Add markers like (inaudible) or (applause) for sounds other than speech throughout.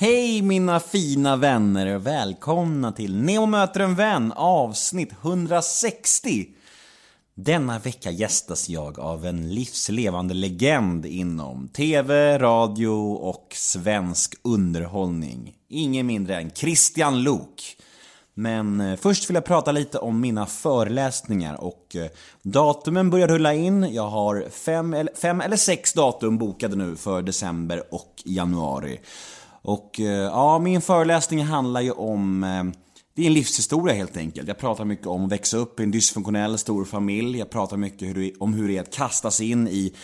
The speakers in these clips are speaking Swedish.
Hej mina fina vänner och välkomna till Nemo möter en vän avsnitt 160. Denna vecka gästas jag av en livslevande legend inom TV, radio och svensk underhållning. Ingen mindre än Christian Lok. Men eh, först vill jag prata lite om mina föreläsningar och eh, datumen börjar rulla in. Jag har fem eller, fem eller sex datum bokade nu för december och januari. Och eh, ja, min föreläsning handlar ju om eh, det är en livshistoria helt enkelt. Jag pratar mycket om att växa upp i en dysfunktionell stor familj. Jag pratar mycket om hur det är att kastas in i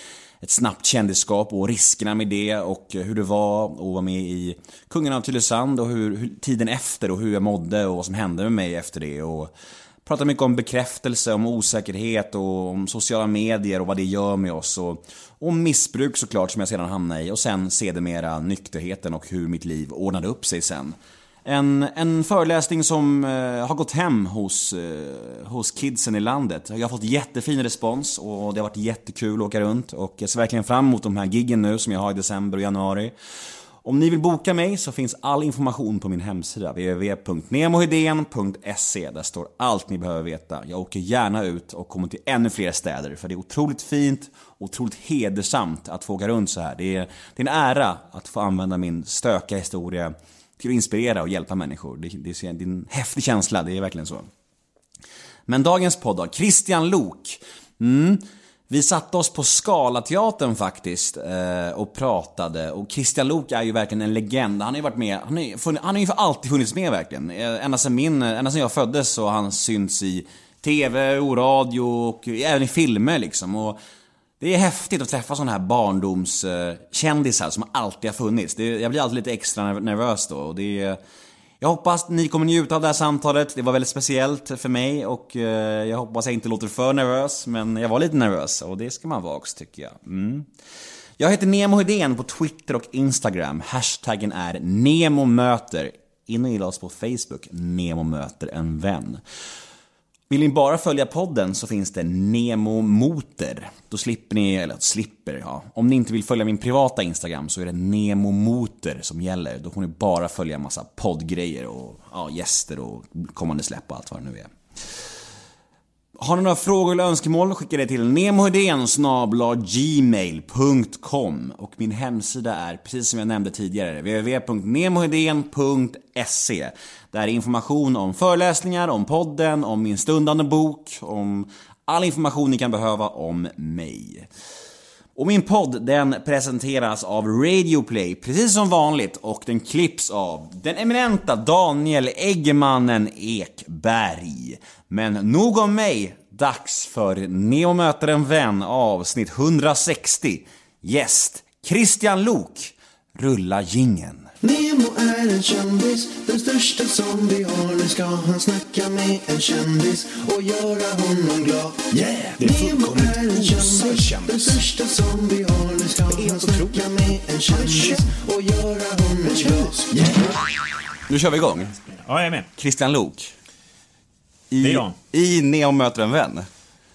ett snabbt kändisskap och riskerna med det och hur det var att vara med i Kungen av Tylösand och hur, hur, tiden efter och hur jag mådde och vad som hände med mig efter det. Och pratar mycket om bekräftelse, om osäkerhet och om sociala medier och vad det gör med oss. Och och missbruk såklart som jag sedan hamnade i och sen sedermera nykterheten och hur mitt liv ordnade upp sig sen. En, en föreläsning som eh, har gått hem hos, eh, hos kidsen i landet. Jag har fått jättefin respons och det har varit jättekul att åka runt och jag ser verkligen fram emot de här giggen nu som jag har i december och januari. Om ni vill boka mig så finns all information på min hemsida www.nemohedén.se. Där står allt ni behöver veta. Jag åker gärna ut och kommer till ännu fler städer för det är otroligt fint och otroligt hedersamt att få åka runt så här. Det är, det är en ära att få använda min stökiga historia till att inspirera och hjälpa människor. Det, det, det är en häftig känsla, det är verkligen så. Men dagens podd då, Christian Lok. Mm. Vi satte oss på Scalateatern faktiskt eh, och pratade och Kristian Lok är ju verkligen en legend. Han har ju varit med, han, han har ju för alltid funnits med verkligen. Eh, ända sen, min, ända sedan jag föddes så har han synts i TV och radio och även i filmer liksom. Och det är häftigt att träffa sådana här barndomskändisar eh, som alltid har funnits. Det, jag blir alltid lite extra nervös då. Och det är, jag hoppas ni kommer njuta av det här samtalet. Det var väldigt speciellt för mig och eh, jag hoppas jag inte låter för nervös. Men jag var lite nervös och det ska man vara också tycker jag. Mm. Jag heter Nemo Hedén på Twitter och Instagram. Hashtaggen är NEMOMÖTER. In och gilla oss på Facebook, Nemo möter en vän. Vill ni bara följa podden så finns det Nemo Motor. Då slipper ni, eller slipper, ja. Om ni inte vill följa min privata Instagram så är det Nemo Motor som gäller. Då får ni bara följa massa poddgrejer och ja, gäster och kommande släpp och allt vad det nu är. Har ni några frågor eller önskemål, skicka det till gmail.com och min hemsida är, precis som jag nämnde tidigare, www.nemohedén.se. Där är information om föreläsningar, om podden, om min stundande bok, om all information ni kan behöva om mig. Och min podd den presenteras av Radioplay precis som vanligt och den klipps av den eminenta Daniel Eggemannen Ekberg. Men nog om mig, dags för Neo möter en vän avsnitt 160. Gäst Christian Lok. Rulla gingen. Nemo är en kändis, den största som vi har. Nu ska han snacka med en kändis och göra honom glad. Yeah! Det är Nemo är en kändis, den största som vi har. Nu ska han snacka med en kändis och göra honom glad. Yeah! Nu kör vi igång. Ja, jag är med. Christian Lok. I, Det är jag. I Neo möter en vän.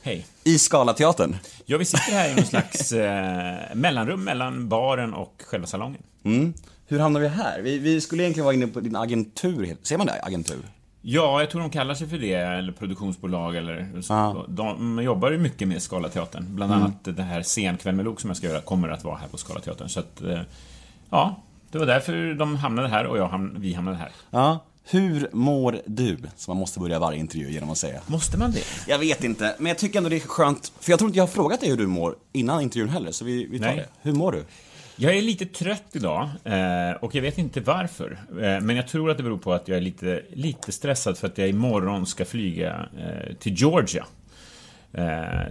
Hej. I Scalateatern. Ja, vi sitter här i någon slags (laughs) eh, mellanrum mellan baren och själva salongen. Mm. Hur hamnar vi här? Vi, vi skulle egentligen vara inne på din agentur. Ser man det? Agentur? Ja, jag tror de kallar sig för det, eller produktionsbolag eller så. Ja. De jobbar ju mycket med Scalateatern. Bland Mm. annat det här Scenkväll med Lok som jag ska göra kommer att vara här på Scalateatern. Så att, eh, ja, det var därför de hamnade här och jag ham vi hamnade här. Ja. Hur mår du? Som man måste börja varje intervju genom att säga. Måste man det? Jag vet inte, men jag tycker ändå det är skönt. För jag tror inte jag har frågat dig hur du mår innan intervjun heller, så vi, vi tar Nej. det. Hur mår du? Jag är lite trött idag eh, och jag vet inte varför. Eh, men jag tror att det beror på att jag är lite, lite stressad för att jag imorgon ska flyga eh, till Georgia.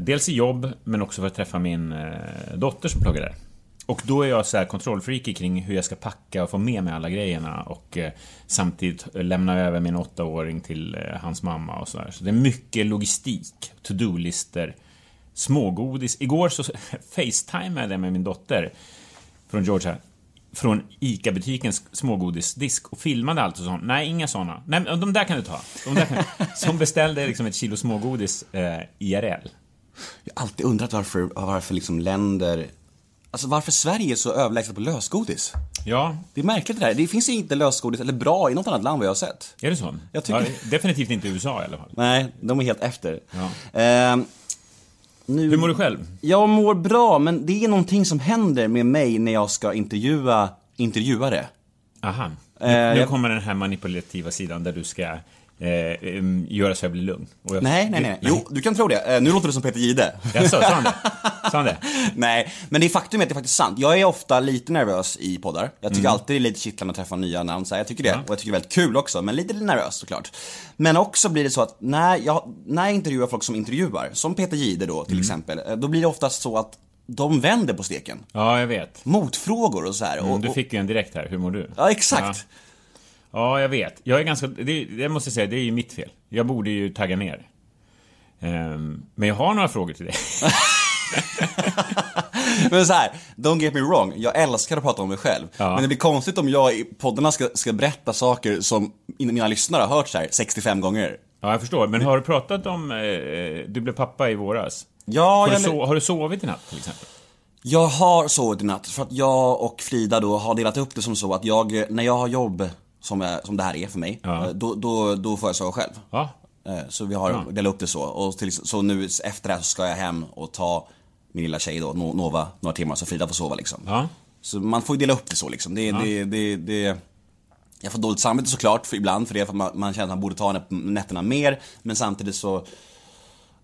Dels i jobb, men också för att träffa min dotter som pluggar där. Och då är jag så här kontrollfreaky kring hur jag ska packa och få med mig alla grejerna och samtidigt lämna över min åttaåring till hans mamma och sådär. Så det är mycket logistik, to-do-lister, smågodis. Igår så (laughs) facetimade jag med min dotter från Georgia från ICA-butikens smågodisdisk och filmade allt och sånt. Nej, inga såna. Nej, de där kan du ta. De där kan... (laughs) Som beställde liksom ett kilo smågodis eh, IRL. Jag har alltid undrat varför, varför liksom länder Alltså varför Sverige är så överlägset på lösgodis. Ja, Det är märkligt det där. Det finns inte lösgodis, eller bra, i något annat land vad jag har sett. är det så? Jag tycker- ja, definitivt inte i USA i alla fall. Nej, de är helt efter. Ja. Ehm, nu... Hur mår du själv? Jag mår bra, men det är någonting som händer med mig när jag ska intervjua intervjuare. Aha. Nu, Eh, nu kommer den här manipulativa sidan där du ska eh, göra så jag blir lugn. Jag, Nej, nej, nej. Jo, du kan tro det. Eh, nu låter det som Peter Jihde. Jaså, sa han det? (laughs) Sa han det? Nej, men det är faktum är att det är faktiskt sant. Jag är ofta lite nervös i poddar. Jag tycker alltid det är lite kittlande att träffa nya namn, så här, jag tycker det. Och jag tycker det är väldigt kul också, men lite nervös såklart. Men också blir det så att när jag, när jag intervjuar folk som intervjuar, som Peter Jihde då till exempel, eh, då blir det oftast så att de vänder på steken. Ja, jag vet. Motfrågor och så här. Mm, Och, Du och, fick ju en direkt här. Hur mår du? ja, exakt. Ja, jag vet. Jag är ganska... Det, det måste jag säga, det är ju mitt fel. Jag borde ju tagga ner. Ehm, men jag har några frågor till dig. (laughs) Men så här, don't get me wrong, jag älskar att prata om mig själv. Ja. Men det blir konstigt om jag i poddarna ska, ska berätta saker som mina lyssnare har hört så här 65 gånger. Ja, jag förstår. Men har du pratat om... Eh, du blev pappa i våras? Ja, Har du, jag, so- har du sovit i natt, till exempel? jag har sovit i natt för att jag och Frida då har delat upp det som så att jag, när jag har jobb som, är, som det här är för mig, Ja. eh, då, då, då får jag sova själv. Ja. Eh, Så vi har delat upp det så. Och till, så nu efter det här så ska jag hem och ta min lilla tjej då, No- Nova, några timmar så Frida får sova liksom. Ja. Så man får ju dela upp det så liksom. Det, det, det, det, jag får dåligt samvete såklart för ibland för det, för att man, man känner att man borde ta nä- nätterna mer. Men samtidigt så,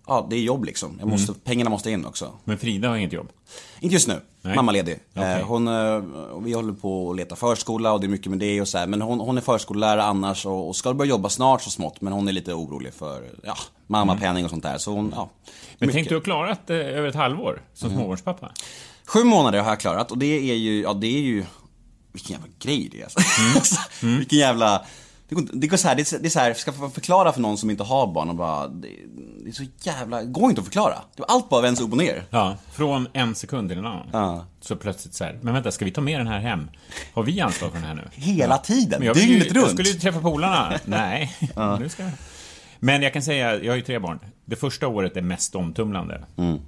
ja det är jobb liksom. Jag måste, Pengarna måste in också. Men Frida har inget jobb? Inte just nu, Nej. mammaledig. Eh, Hon, eh, vi håller på att leta förskola och det är mycket med det och så här. Men hon, hon är förskollärare annars och, och ska börja jobba snart så smått. Men hon är lite orolig för, ja, mammapenning och sånt där. Så hon, ja. Men mycket. tänk du ha klarat eh, över ett halvår som Mm. småbarnspappa? Sju månader har jag klarat och det är ju, ja det är ju, vilken jävla grej det är (laughs) alltså. Alltså, Vilken jävla, det går, det går så här, det är, det är så här, ska jag förklara för någon som inte har barn och bara, det, det är så jävla, det går inte att förklara. Det var allt bara vänds upp och ner. Ja, från en sekund till en annan. Ja. Så plötsligt så här, men vänta, ska vi ta med den här hem? Har vi ansvar för den här nu? Hela tiden, jag, vill ju, dygnet jag runt. skulle ju träffa polarna. (laughs) Nej, nu ska jag. Men jag kan säga, jag har ju tre barn. Det första året är mest omtumlande. Mm.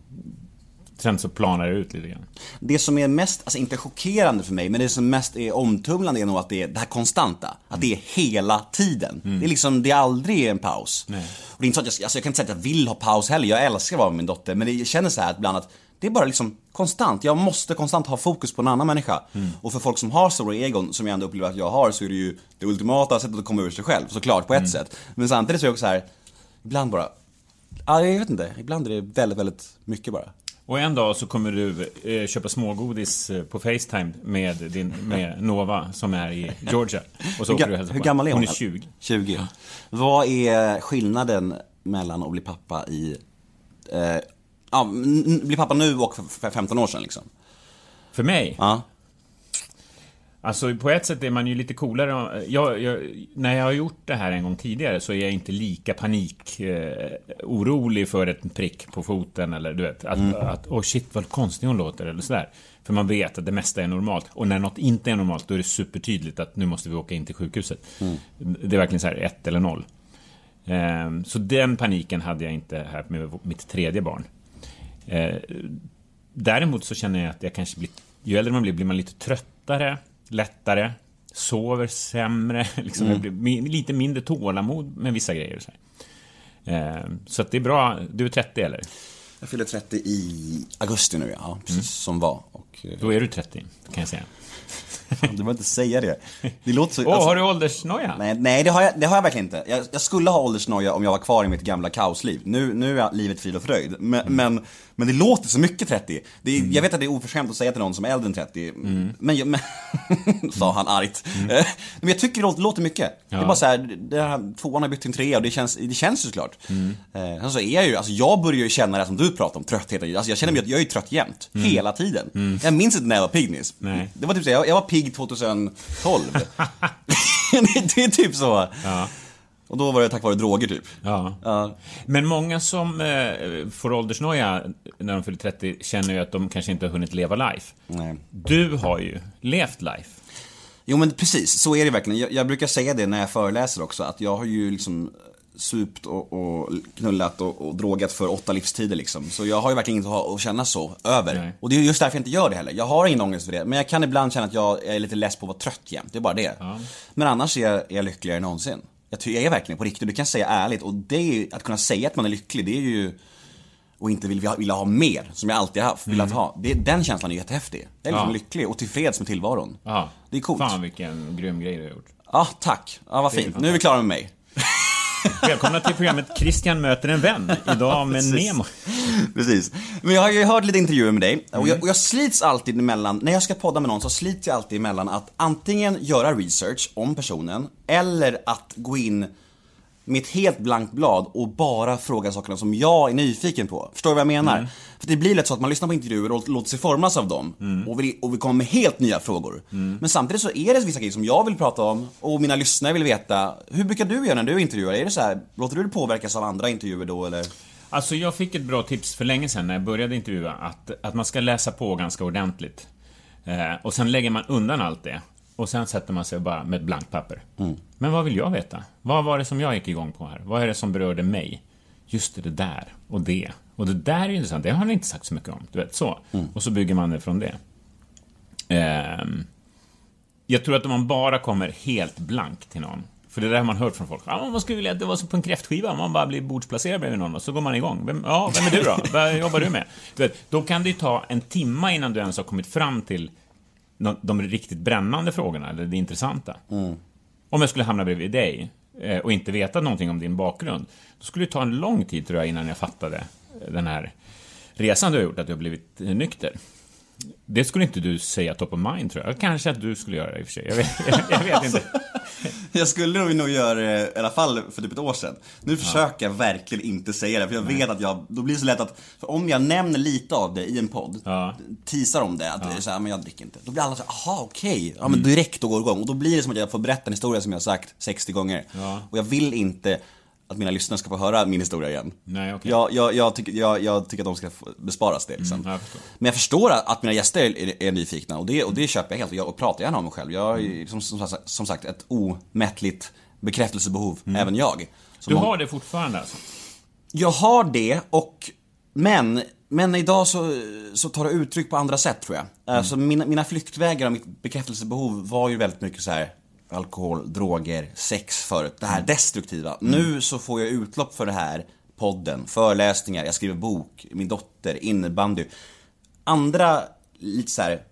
Sen så planar det ut lite grann. Det som är mest, alltså inte chockerande för mig, men det som mest är omtumlande är nog att det är det här konstanta. Att det är hela tiden. Det är liksom, det är aldrig en paus. Nej. Och det är inte så att jag, alltså jag kan inte säga att jag vill ha paus heller, jag älskar att vara med min dotter. Men det känns så här ibland att det är bara liksom konstant. Jag måste konstant ha fokus på en annan människa. Och för folk som har stora egon, som jag ändå upplever att jag har, så är det ju det ultimata sättet att komma ur sig själv, såklart, på ett sätt. Men samtidigt så är det också så här, ibland bara, ja jag vet inte, ibland är det väldigt, väldigt mycket bara. Och en dag så kommer du eh, köpa smågodis eh, på Facetime med, din, med Nova som är i Georgia. Och så åker du hur gammal är hon? Hon är 20. 20. Vad är skillnaden mellan att bli pappa i, eh, ja, bli pappa nu och för 15 år sedan liksom? För mig? Ja. Alltså på ett sätt är man ju lite coolare. Jag, jag, när jag har gjort det här en gång tidigare så är jag inte lika panik eh, orolig för ett prick på foten eller du vet att, att oh shit vad konstig hon låter eller sådär. För man vet att det mesta är normalt. Och när något inte är normalt då är det supertydligt att nu måste vi åka in till sjukhuset. Det är verkligen så här ett eller noll. Eh, så den paniken hade jag inte här med mitt tredje barn. Eh, däremot så känner jag att jag kanske blir, ju äldre man blir, blir man lite tröttare, lättare, sover sämre, (laughs) liksom, jag blir lite mindre tålamod med vissa grejer. Så, eh, så det är bra, du är 30 eller? Jag fyller 30 i augusti nu, ja. Precis som var. Och, eh, Då är du 30, kan jag säga. Du behöver inte säga det. Det låter så... Åh, alltså- har du åldersnoja? Nej, nej det, har jag, det har jag verkligen inte. Jag, jag skulle ha åldersnoja om jag var kvar i mitt gamla kaosliv. Nu, nu är livet frid och fröjd. Men, men, men det låter så mycket 30. Det är, Jag vet att det är oförskämt att säga till någon som är äldre än 30. Men, jag- men (laughs) sa han argt. Eh, Men jag tycker det låter, mycket. Det är Ja. bara så här, det här, tvåan har bytt till en trea och det känns, det känns ju såklart. Eh, Sen så är jag ju, alltså jag börjar ju känna det som du pratar om, tröttheten. Alltså jag känner mig att jag är ju trött jämt. Hela tiden. Jag minns inte när jag var. Nej. Det var typ så, jag, jag var pigg 2012. (laughs) det, det är typ så. Ja. Och då var det tack vare droger typ. Ja. Ja. Men många som eh, får åldersnoja när de fyller 30 känner ju att de kanske inte har hunnit leva life. Nej. Du har ju levt life. Jo men precis, så är det verkligen. Jag, jag brukar säga det när jag föreläser också, att jag har ju liksom supt och, och knullat och, och drogat för åtta livstider liksom. Så jag har ju verkligen inget att, att känna så över. Nej. Och det är just därför jag inte gör det heller. Jag har ingen ångest för det. Men jag kan ibland känna att jag är lite less på att vara trött jämt. Det är bara det. Men annars är jag, är jag lyckligare än någonsin. Jag, jag är verkligen på riktigt, det kan jag säga ärligt. Och det är ju, att kunna säga att man är lycklig, det är ju och inte vill, vilja ha mer, som jag alltid har haft, velat ha. Det, den känslan är jättehäftig. Jag är liksom Ja. lycklig och tillfreds med tillvaron. Ja. Det är coolt. Fan vilken grym grej du har gjort. Ja, tack. Ja, vad fint. Nu är vi klara med mig. Välkomna till programmet Christian möter en vän. (laughs) Idag med Precis. Nemo. Precis. Men jag har ju hört lite intervjuer med dig och, jag, och jag slits alltid emellan, när jag ska podda med någon så slits jag alltid emellan att antingen göra research om personen eller att gå in med ett helt blankt blad och bara fråga sakerna som jag är nyfiken på. Förstår du vad jag menar? För det blir lätt så att man lyssnar på intervjuer och låter sig formas av dem och, vill, och vill komma med helt nya frågor. Men samtidigt så är det vissa grejer som jag vill prata om och mina lyssnare vill veta. Hur brukar du göra när du intervjuar? Är det så här, låter du dig påverkas av andra intervjuer då eller? Alltså jag fick ett bra tips för länge sedan när jag började intervjua att, att man ska läsa på ganska ordentligt. Eh, och sen lägger man undan allt det. Och sen sätter man sig bara med ett blankt papper. Men vad vill jag veta? Vad var det som jag gick igång på här? Vad är det som berörde mig? Just det, det där och det. Och det där är ju intressant, det har ni inte sagt så mycket om. Du vet, så. Och så bygger man det från det. Ehm, jag tror att om man bara kommer helt blank till någon, för det där har man hört från folk. Ja, man skulle vilja att det var som på en kräftskiva, man bara blir bordsplacerad bredvid någon och så går man igång. Vem, ja, vem är du då? (laughs) Vad jobbar du med? Du vet, då kan det ju ta en timma innan du ens har kommit fram till de, de riktigt brännande frågorna, eller det intressanta. Om jag skulle hamna bredvid dig eh, och inte veta någonting om din bakgrund, då skulle det ta en lång tid tror jag innan jag fattade den här resan du har gjort, att du har blivit eh, nykter. Det skulle inte du säga top of mind tror jag. Kanske att du skulle göra det i och för sig. Jag vet, (laughs) jag vet inte. (laughs) Jag skulle nog göra det i alla fall för typ ett år sedan. Nu försöker jag verkligen inte säga det, för jag vet att jag, då blir det så lätt att, för om jag nämner lite av det i en podd, Ja. teasar om det, att det är så här, men jag dricker inte. Då blir alla så här, aha okej, ja men direkt då går det igång. Och då blir det som att jag får berätta en historia som jag har sagt 60 gånger. Ja. Och jag vill inte att mina lyssnare ska få höra min historia igen. Nej, okej. jag, jag, jag, tycker, jag, jag tycker att de ska besparas det liksom. Mm, jag. Men jag förstår att mina gäster är, är, nyfikna och det, och det köper jag helt och jag och pratar gärna om mig själv. Jag har Mm. som, som, som sagt ett omättligt bekräftelsebehov, även jag. Mm. Du har det fortfarande alltså? Jag har det och, men, men idag så, så tar det uttryck på andra sätt tror jag. Alltså mina, mina flyktvägar och mitt bekräftelsebehov var ju väldigt mycket så här alkohol, droger, sex förut. Det här destruktiva. Nu så får jag utlopp för det här, podden, föreläsningar, jag skriver bok, min dotter, innebandy. Andra, lite så här.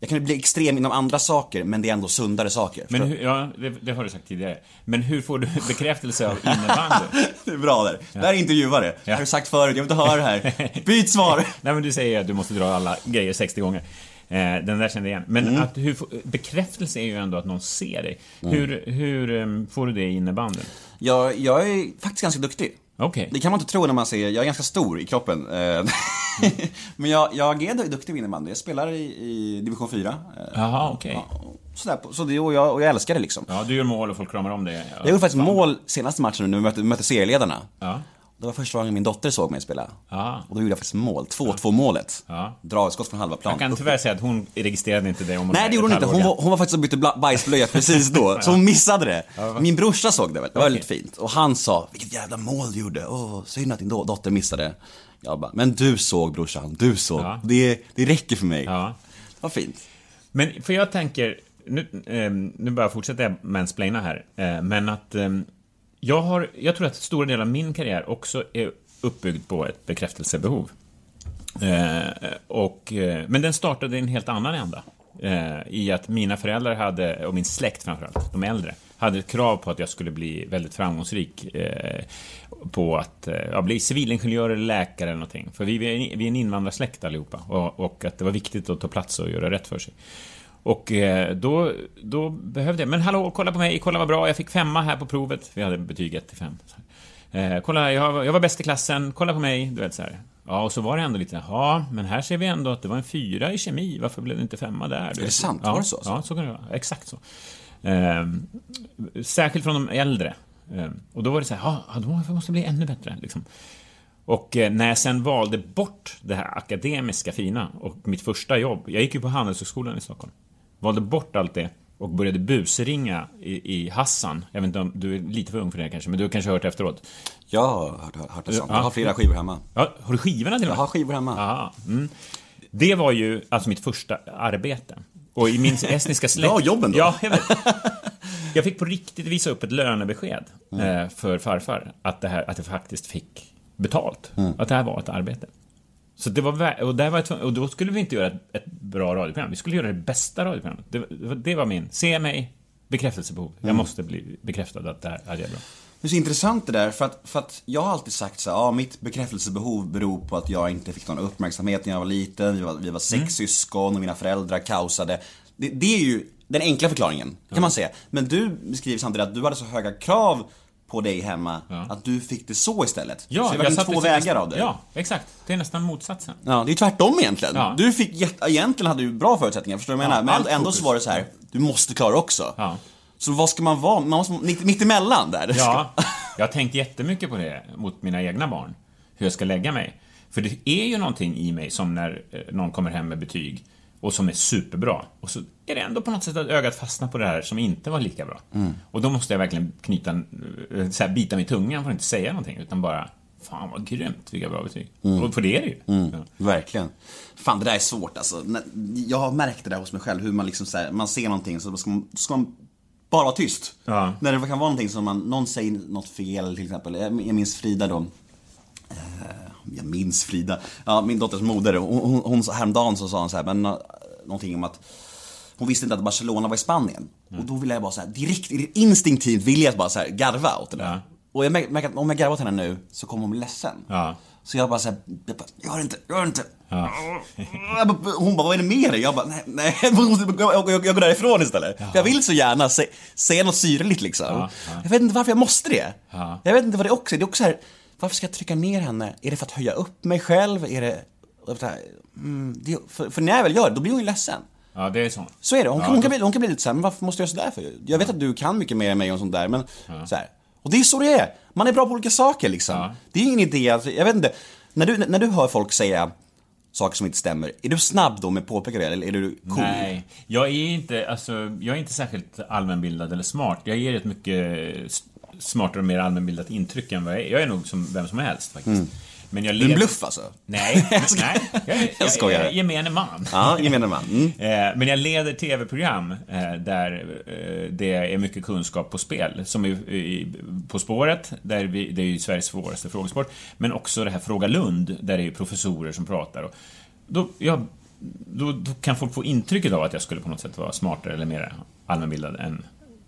Jag kan bli extrem inom andra saker, men det är ändå sundare saker. Men hur, ja, det, det har du sagt tidigare. Men hur får du (laughs) bekräftelse av innebandy? (laughs) Det är bra där. Det här är intervjuare. Jag har sagt förut, jag vill inte höra det här. (laughs) Byt svar! Nej, men du säger att du måste dra alla grejer 60 gånger. Eh, den där kände jag igen. Men Mm. att hur, bekräftelse är ju ändå att någon ser dig. Hur, hur em, får du det i innebandyn? Jag, jag är faktiskt ganska duktig. Okej. Det kan man inte tro när man ser, jag är ganska stor i kroppen. eh, (laughs) Men jag, jag är duktig på innebandy. Jag spelar i, i division 4. eh, Jaha, okej. ja, Sådär, så det, och, jag, och jag älskar det liksom. Ja, du gör mål och folk kramar om dig. Ja. Jag gjorde faktiskt mål senaste matchen nu, vi mötte, mötte serieledarna. Ja. Det var första gången min dotter såg mig spela. Ja. Och då gjorde jag faktiskt mål. 2-2 målet. Ja. Dragskott från halva plan. Jag kan tyvärr säga att hon registrerade inte det om Nej det gjorde hon inte, hon var, hon var faktiskt och bytte bajsblöja precis då, (laughs) så hon missade det. Min brorsa såg det väl, det var Okej. lite fint. Och han sa, vilket jävla mål du gjorde, åh, synd att din do- dotter missade. Jag bara, men du såg brorsan, du såg. Det, det räcker för mig. Ja. Vad fint. Men för jag tänker, nu, eh, nu fortsätter jag mansplaina här, eh, men att eh, jag har, jag tror att stora delar av min karriär också är uppbyggd på ett bekräftelsebehov. Eh, och, eh, men den startade i en helt annan ända. Eh, I att mina föräldrar hade, och min släkt framförallt, de äldre, hade ett krav på att jag skulle bli väldigt framgångsrik eh, på att eh, ja, bli civilingenjör eller läkare eller någonting. För vi, vi är vi är en invandrarsläkt allihopa och, och att det var viktigt att ta plats och göra rätt för sig. Och eh, då, då behövde jag, men hallå, kolla på mig, kolla vad bra, jag fick femma här på provet. Vi hade betyg 1 till 5. Eh, kolla, jag, jag var bäst i klassen, kolla på mig, du vet så här. Ja, och så var det ändå lite, ja, men här ser vi ändå att det var en fyra i kemi, varför blev det inte femma där? Du det sant? Ja, Var det så? Ja, så kan det vara. Exakt så. Eh, särskilt från de äldre. Eh, och då var det så här, ja, då måste bli ännu bättre. Liksom. Och eh, när jag sen valde bort det här akademiska fina och mitt första jobb, jag gick ju på Handelshögskolan i Stockholm, valde bort allt det och började busringa i, i Hassan. Jag vet inte om du är lite för ung för det kanske, men du har kanske hört efteråt. Jag har hört, hört, det sånt. Ja. Jag har flera skivor hemma. Ja, har du skivorna till och Jag med? har skivor hemma. Aha, mm. Det var ju alltså mitt första arbete. Och i min estniska släkt... (laughs) Bra jobben då. Ja, jag vet. Jag fick på riktigt visa upp ett lönebesked eh, för farfar. Att, det här, att jag faktiskt fick betalt. Att det här var ett arbete. Så det var, och, där var jag och då skulle vi inte göra ett, ett bra radioprogram. Vi skulle göra det bästa radioprogrammet. Det, det, var- min. Se mig, bekräftelsebehov. Jag måste bli bekräftad att det här jag bra. Det är så intressant det där, för att, för att jag har alltid sagt så här, ja mitt bekräftelsebehov beror på att jag inte fick någon uppmärksamhet när jag var liten, vi var, vi var sex Mm. syskon och mina föräldrar kaosade. Det, det är ju den enkla förklaringen, kan man säga. Men du beskriver samtidigt att du hade så höga krav på dig hemma, att du fick det så istället. så det var satte två vägar nästan- av det. Ja, exakt. Det är nästan motsatsen. Ja, det är tvärtom egentligen. Ja. Du fick egentligen hade du bra förutsättningar, förstår du vad jag Ja, menar? Men ändå fokus. så var det så här, du måste klara också. Ja. Så vad ska man vara? Man måste mitt, mitt emellan där. Ja, jag har tänkt jättemycket på det mot mina egna barn. Hur jag ska lägga mig. För det är ju någonting i mig som när eh, någon kommer hem med betyg och som är superbra. Och så är det ändå på något sätt att ögat fastnar på det här som inte var lika bra. Och då måste jag verkligen knyta, eh, så här, bita mig i tungan för att inte säga någonting, utan bara Fan vad grymt, vilka bra betyg. Och för det är det ju. Ja. Verkligen. Fan, det där är svårt alltså. Jag har märkt det där hos mig själv, hur man liksom så här, man ser någonting så ska man, ska man bara vara tyst. Ja. När det kan vara någonting som man, någon säger något fel till exempel. Jag jag minns Frida då. Jag minns Frida. Ja, min dotters moder. Hon, hon, häromdagen så sa hon så här, men, eh, någonting om att hon visste inte att Barcelona var i Spanien. Och då ville jag bara så här, direkt, instinktivt vill jag bara så här garva åt det där. Ja. Och jag mär- märker att om jag garvar åt henne nu så kommer hon bli ledsen. Ja. Så jag bara såhär, gör inte, gör inte. Ja. (laughs) Hon bara, vad är det med dig? Jag bara, nej, nej (laughs) jag, jag, jag, går därifrån istället. För jag vill så gärna se, säga något syrligt liksom. Ja, ja. Jag vet inte varför jag måste det. Ja. Jag vet inte vad det också är. Det är också här, varför ska jag trycka ner henne? Är det för att höja upp mig själv? Är det, så mm, det för, för när jag väl gör det, då blir hon ju ledsen. ja, det är så. Så är det. Hon, Ja, hon, kan, bli, hon kan bli lite såhär, men varför måste jag göra sådär för? Jag vet att du kan mycket mer än mig och sånt där, men så här. Och det är så det är. Man är bra på olika saker liksom. Ja. Det är ingen idé, alltså, jag vet inte. När du, när du hör folk säga saker som inte stämmer, är du snabb då med att påpeka det eller är du cool? Nej, jag är inte, alltså, jag är inte särskilt allmänbildad eller smart. Jag ger ett mycket smartare och mer allmänbildat intryck än vad jag är. Jag är nog som vem som helst faktiskt. Men jag är en lever- bluff alltså? Nej, (laughs) nej. Jag, Jag skojar. Jag är gemene man. Ja, gemene man. Mm. (laughs) Eh, Men jag leder tv-program eh, där eh, det är mycket kunskap på spel. Som är På spåret, där vi, det är ju Sveriges svåraste frågesport. Men också det här Fråga Lund, där det är professorer som pratar. Och då, jag, då, då kan folk få intrycket av att jag skulle på något sätt vara smartare eller mer allmänbildad än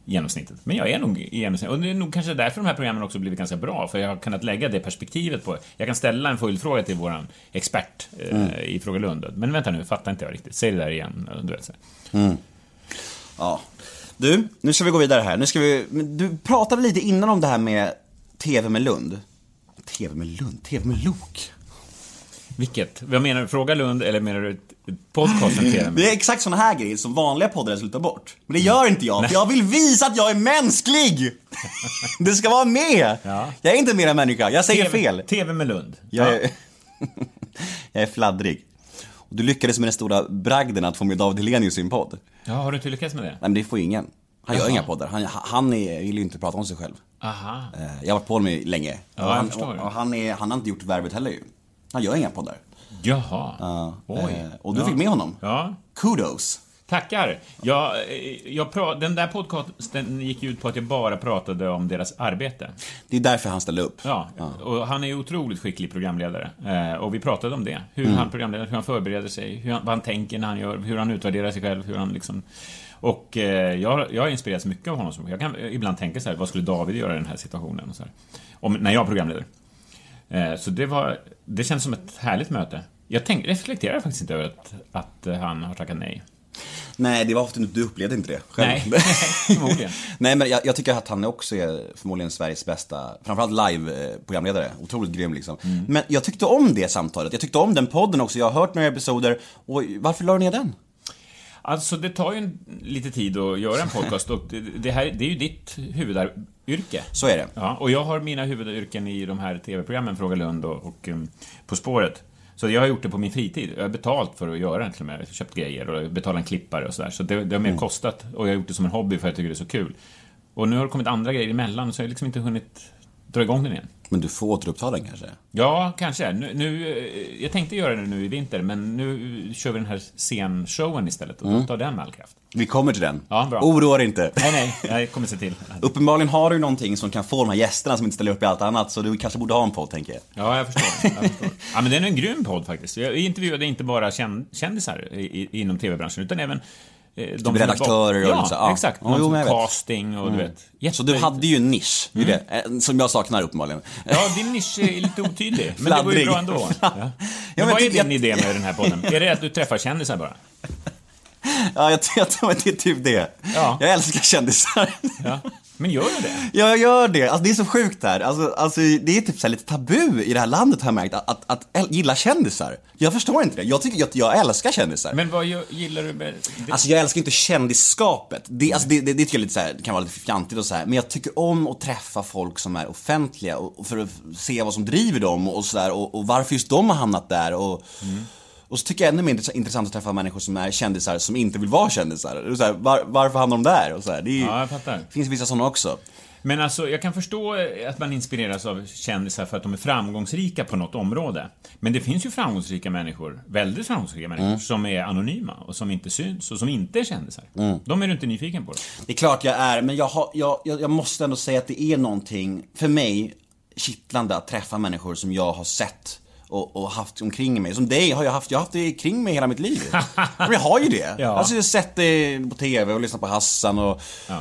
genomsnittet. Men jag är nog i genomsnitt. Och det är nog kanske därför de här programmen också blivit ganska bra. För jag har kunnat lägga det perspektivet på... Jag kan ställa en följdfråga till våran expert eh, i Fråga Lund. Men vänta nu, fattar inte jag riktigt. Säg det där igen. Du vet, så. här. Ja. Du, nu ska vi gå vidare här. Nu ska vi, du pratade lite innan om det här med TV med Lund. TV med Lund? TV med Lok? Vilket? Vad menar du? Fråga Lund eller menar du podcasten TV? (laughs) Det är exakt såna här grejer som vanliga poddare slutar bort. Men det gör inte jag, för jag vill visa att jag är mänsklig! (laughs) Det ska vara med! Ja. Jag är inte mer än människa, jag säger TV, fel. TV med Lund. Jag Ja. är, (laughs) jag är fladdrig. Och du lyckades med den stora bragden att få med David Hellenius i en podd. ja, har du inte lyckats med det? Nej men det får ingen. Han gör Jaha. inga poddar. Han, han är, vill ju inte prata om sig själv. Aha. Eh, Jag har varit på honom länge. Ja, han, och, och han, är, han har inte gjort värvet heller ju. Han gör inga poddar. Jaha. Ja, Oj. eh, och du Ja. fick med honom. Ja. Kudos. Tackar. Jag, eh, jag pra- den där podcasten gick ut på att jag bara pratade om deras arbete. Det är därför han ställde upp. Ja, och han är otroligt skicklig programledare. Eh, och vi pratade om det. Hur Mm. han programleder, hur han förbereder sig, hur han, vad han tänker när han gör, hur han utvärderar sig själv, hur han liksom... Och jag, jag har inspirerats mycket av honom. Jag kan ibland tänka så här, vad skulle David göra i den här situationen? Och så här. Om, när jag programleder. Eh, så det var... Det känns som ett härligt möte. Jag tänk, reflekterar faktiskt inte över att, att eh, han har tackat nej. Nej, det var ofta du upplevde inte det själv. Nej, (laughs) förmodligen. (laughs) Nej, men jag, jag tycker att han också är förmodligen Sveriges bästa, framförallt live-programledare. Otroligt grym liksom. Mm. Men jag tyckte om det samtalet. Jag tyckte om den podden också. Jag har hört några episoder. Och varför la du ner den? Alltså, det tar ju en, lite tid att göra en (laughs) podcast och det, det här, det är ju ditt huvudyrke. Så är det. Ja, och jag har mina huvudyrken i de här TV-programmen, Fråga Lund och, och um, På spåret. Så jag har gjort det på min fritid. Jag har betalt för att göra det till och med. Jag har köpt grejer och betalat en klippare och sådär. Så det, det har mer Mm. kostat. Och jag har gjort det som en hobby för att jag tycker det är så kul. Och nu har det kommit andra grejer emellan så jag har liksom inte hunnit dra igång den igen. Men du får återuppta den kanske? Ja, kanske. Nu, nu, eh, jag tänkte göra det nu i vinter, men nu kör vi den här scenshowen istället och då tar den med all kraft. Vi kommer till den. Ja, bra. Oroa dig inte. Nej, nej, jag kommer se till. Uppenbarligen har du någonting som kan få de här gästerna som inte ställer upp i allt annat, så du kanske borde ha en podd, tänker jag. Ja, jag förstår. Jag förstår. Ja, men den är en grym podd faktiskt. Jag intervjuade inte bara kän- kändisar inom TV-branschen, utan även de som är redaktörer och ja, lite så, ja. exakt. Ja, jo, jag. Mm. casting och du vet. Jätte... Så du hade ju en nisch, är det, eh, som jag saknar uppenbarligen. Ja, din nisch är lite otydlig, men det går ju bra ändå. (laughs) Ja. Men men vad är jag- din idé med den här podden? Är det att du träffar kändisar bara? (laughs) Ja, jag, jag tror att det är typ det. Ja. Jag älskar kändisar. Ja. Men gör du det? Ja, jag gör det. Alltså, det är så sjukt här. Alltså, alltså, det är typ så lite tabu i det här landet har jag märkt, att, att, att gilla kändisar. Jag förstår inte det. Jag tycker att jag älskar kändisar. Men vad gillar du med det? Alltså jag älskar inte kändisskapet. Det, alltså, det, det, det tycker jag lite så här, kan vara lite fjantigt och så här. Men jag tycker om att träffa folk som är offentliga och, och för att se vad som driver dem och sådär och, och varför just de har hamnat där och Och så tycker jag ännu mer intress- intressant att träffa människor som är kändisar som inte vill vara kändisar. Så här, var, varför hamnar de där? Och så här, det är, Ja, finns vissa sådana också. Men alltså, jag kan förstå eh, att man inspireras av kändisar för att de är framgångsrika på något område. Men det finns ju framgångsrika människor, väldigt framgångsrika människor, Mm. som är anonyma och som inte syns och som inte är kändisar. Mm. De är du inte nyfiken på. Det är klart jag är, men jag, har, jag, jag måste ändå säga att det är någonting, för mig, kittlande att träffa människor som jag har sett och, och haft omkring mig. Som dig har jag haft, jag har haft det kring mig hela mitt liv. (laughs) men jag har ju det. Ja. Alltså jag har sett det på TV och lyssnat på Hassan och Ja.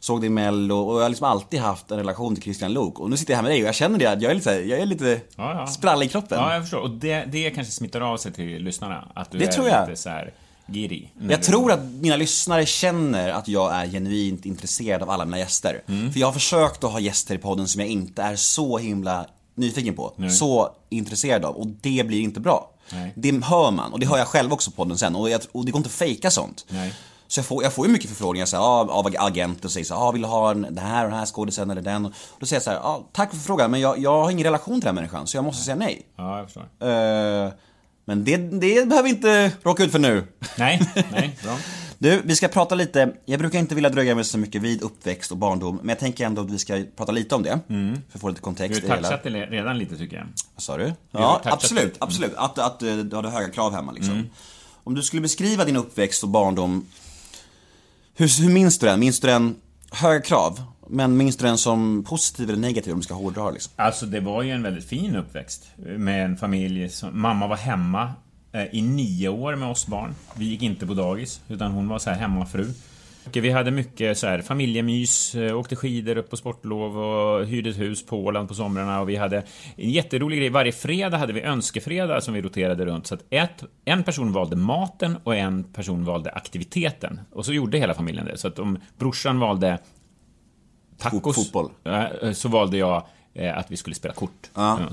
såg det i Mello och jag har liksom alltid haft en relation till Christian Lok. Och nu sitter jag här med dig och jag känner det, att jag är lite, jag är lite Ja, sprallig i kroppen. Ja, jag förstår. Och det, det kanske smittar av sig till lyssnarna. Att du Det är tror jag. lite så här giri. Jag tror att mina lyssnare känner att jag är genuint intresserad av alla mina gäster. Mm. För jag har försökt att ha gäster i podden som jag inte är så himla nyfiken på. Så intresserad av. Och det blir inte bra. Nej. Det hör man. Och det hör jag själv också på podden sen. Och, jag, och det går inte att fejka sånt. Nej. Så jag får, jag får ju mycket förfrågningar så här, ja, av agenter och säger så här, ja, vill du ha en, den här och den här skådisen eller den? Och då säger jag så här, ja, tack för frågan men jag, jag har ingen relation till den här människan så jag måste säga nej. Ja, jag förstår. Eh, men det, det behöver vi inte råka ut för nu. Nej, (laughs) nej, bra. Du, vi ska prata lite, jag brukar inte vilja dröja mig så mycket vid uppväxt och barndom, men jag tänker ändå att vi ska prata lite om det. För att få lite Du kontext har det hela. touchat det redan lite, tycker jag. Vad sa du? har Ja, absolut, lite. absolut. Att, att eh, du hade höga krav hemma liksom. Mm. Om du skulle beskriva din uppväxt och barndom, hur, hur minns du den? Minns du den höga krav? Men minns du den som positiv eller negativ om du ska hårdra liksom? Alltså, det var ju en väldigt fin uppväxt. Med en familj som... Mamma var hemma i nio år med oss barn. Vi gick inte på dagis, utan hon var så här hemmafru. Vi hade mycket så här familjemys, eh, åkte skidor upp på sportlov och hyrde ett hus på Åland på somrarna och vi hade en jätterolig grej. Varje fredag hade vi önskefredag som vi roterade runt så att ett, en person valde maten och en person valde aktiviteten. Och så gjorde hela familjen det. Så att om brorsan valde tacos, Fotboll. eh, så valde jag eh, att vi skulle spela kort. Där.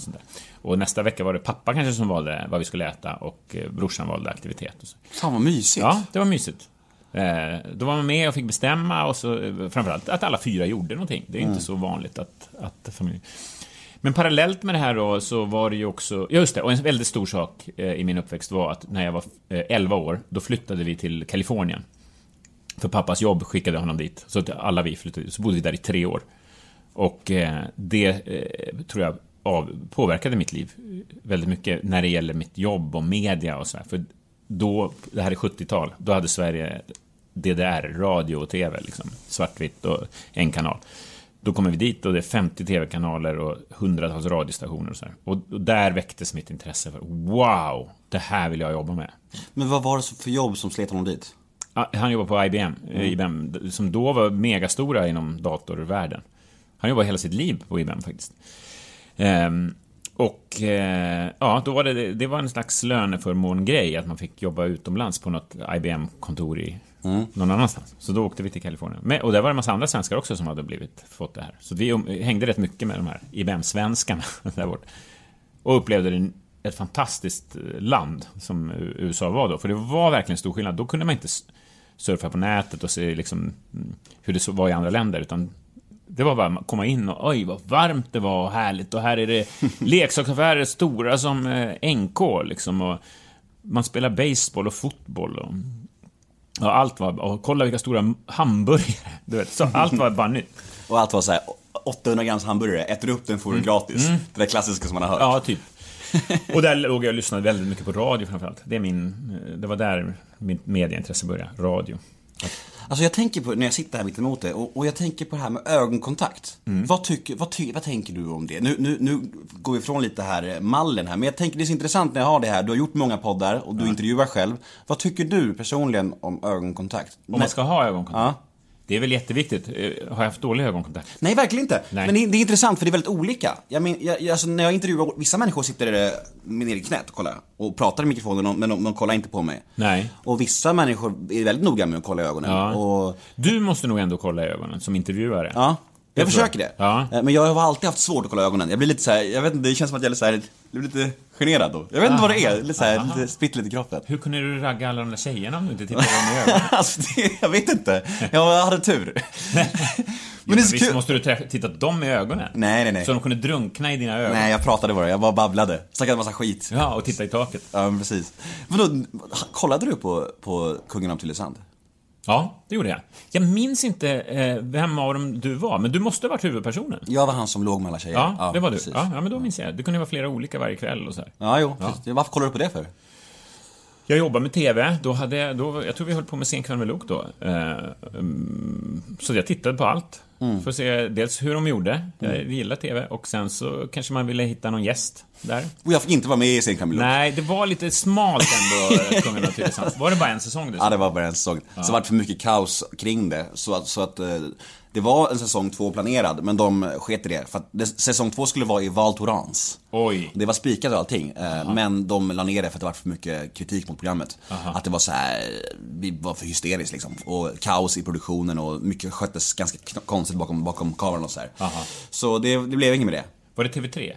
Och nästa vecka var det pappa kanske som valde vad vi skulle äta och eh, brorsan valde aktivitet. Och så. Fan vad mysigt. Ja, det var mysigt. Eh, Då var man med och fick bestämma och så framförallt att alla fyra gjorde någonting. Det är inte så vanligt att, att familj... Men parallellt med det här då så var det ju också, ja, just det, och en väldigt stor sak i min uppväxt var att när jag var eh, 11 år, då flyttade vi till Kalifornien. För pappas jobb skickade honom dit, så att alla vi flyttade, så bodde vi där i tre år. Och eh, det eh, tror jag av, påverkade mitt liv väldigt mycket när det gäller mitt jobb och media och så här. För då, det här är 70-tal, då hade Sverige DDR, radio och TV, liksom, svartvitt och en kanal. Då kommer vi dit och det är 50 TV-kanaler och hundratals radiostationer och så här. Och, och där väcktes mitt intresse för wow, det här vill jag jobba med. Men vad var det för jobb som slet honom dit? Han jobbar på IBM, eh, IBM, som då var megastora inom datorvärlden. Han jobbade hela sitt liv på IBM faktiskt. Ehm, och eh, ja, då var det, det var en slags löneförmån-grej att man fick jobba utomlands på något IBM-kontor i någon annanstans. Så då åkte vi till Kalifornien. Men, och där var det en massa andra svenskar också som hade blivit, fått det här. Så vi hängde rätt mycket med de här IBM-svenskarna (laughs) där borta. Och upplevde det ett fantastiskt eh, land som USA var då. För det var verkligen stor skillnad. Då kunde man inte surfa på nätet och se liksom mm, hur det var i andra länder. Utan Det var bara att komma in och oj vad varmt det var och härligt och här är det (laughs) leksaksaffärer stora som eh, NK liksom och man spelar baseball och fotboll och, och allt var, och kolla vilka stora hamburgare, (laughs) du vet, så allt var bara nytt. (laughs) Och allt var så här 800 grams hamburgare, äter du upp den får du gratis. Det där klassiska som man har hört. Ja, typ. Och där låg jag och lyssnade väldigt mycket på radio framförallt. Det, är min, det var där mitt medieintresse började, radio. Alltså jag tänker på, när jag sitter här mitt emot dig, och, och jag tänker på det här med ögonkontakt. Mm. Vad, tycker, vad, ty, vad tänker du om det? Nu, nu, nu går vi ifrån lite här eh, mallen här, men jag tänker det är så intressant när jag har det här. Du har gjort många poddar och du intervjuar själv. Vad tycker du personligen om ögonkontakt? Om man ska ha ögonkontakt. Ja. Det är väl jätteviktigt. Eh, Har jag haft dålig ögonkontakt? Nej, verkligen inte. Nej. Men det, det är intressant för det är väldigt olika. Jag men, jag, jag, alltså, när jag intervjuar, vissa människor sitter eh, med ner i knät och kollar och pratar i mikrofonen men de, de kollar inte på mig. Nej. Och vissa människor är väldigt noga med att kolla i ögonen. Ja. Och, Du måste nog ändå kolla i ögonen som intervjuare. ja. Jag tror försöker jag. det. Ja. Eh, Men jag har alltid haft svårt att kolla ögonen. Jag blir lite så här, jag vet inte, det känns som att jag är så här, jag blir lite generad då. Jag vet inte vad det är, lite så här, lite spritt lite i kroppen. Hur kunde du ragga alla de där tjejerna om du inte tittade dem i ögonen? (laughs) alltså, det, jag vet inte. Jag hade tur. (laughs) Men men det är så visst kul. måste du titta dem i ögonen? Nej, nej, nej. Så de kunde drunkna i dina ögon? Nej, jag pratade bara, jag bara babblade. Snackade massa skit. Ja, och titta i taket. Ja, men precis. Vadå, kollade du på, på Kungen av Tylösand? Ja, det gjorde jag. Jag minns inte eh, vem av dem du var, men du måste ha varit huvudpersonen. Jag var han som låg med alla tjejer. Ja, det var du. Ja, ja, men då minns jag. Det kunde vara flera olika varje kväll och så här. Ja, jo. precis. Varför kollar du på det för? Jag jobbade med TV, då hade då, jag tror vi höll på med Sen kväll med Luke då. Eh, mm, så jag tittade på allt. Mm. För att se dels hur de gjorde, jag gillar TV, och sen så kanske man ville hitta någon gäst där. Och jag fick inte vara med i Sen Camilo. Nej, det var lite smalt ändå, (laughs) Kungen av Tylösand. Var det bara en säsong Ja, dessutom? det var bara en säsong. Så var det för mycket kaos kring det. Så att, så att eh, det var en säsong två planerad, men de sket i det. För att det, säsong två skulle vara i Val Thorens. Oj. Det var spikat och allting, eh, men de la ner det för att det var för mycket kritik mot programmet. Att det var så här, vi var för hysteriskt liksom. Och kaos i produktionen och mycket sköttes ganska konstigt bakom, bakom kameran och så här. Aha. Så det, det blev inget med det. Var det TV3?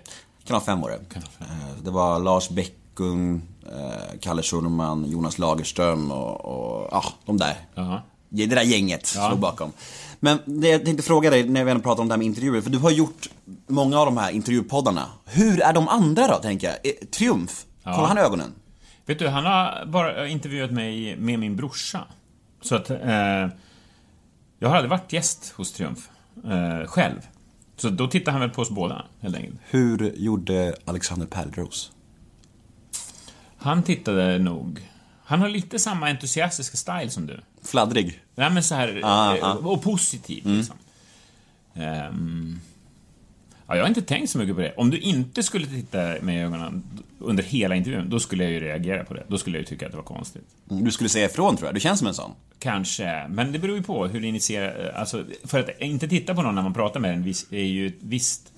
Kanal 5 var det. Eh, Det var Lars Bäckung, eh, Kalle Schulman, Jonas Lagerström och, och ja, de där. Jaha. Det där gänget som låg bakom. Men det jag tänkte fråga dig när vi ändå pratar om det här med intervjuer, för du har gjort många av de här intervjupoddarna. Hur är de andra då, tänker jag? Eh, Triumf, kollar han i ögonen? Vet du, han har bara intervjuat mig med min brorsa. Så att, eh, jag har aldrig varit gäst hos Triumf, eh, själv. Så då tittar han väl på oss båda, helt enkelt. Hur gjorde Alexander Pärleros? Han tittade nog... Han har lite samma entusiastiska style som du. Fladdrig? Nej, men så här, Ah, eh, ah. och positiv, liksom. Ehm, ja, jag har inte tänkt så mycket på det. Om du inte skulle titta mig i ögonen under hela intervjun, då skulle jag ju reagera på det. Då skulle jag ju tycka att det var konstigt. Mm, Du skulle säga ifrån tror jag, du känns som en sån. Kanske, men det beror ju på hur det initierar... Alltså, för att inte titta på någon när man pratar med den är ju ett visst...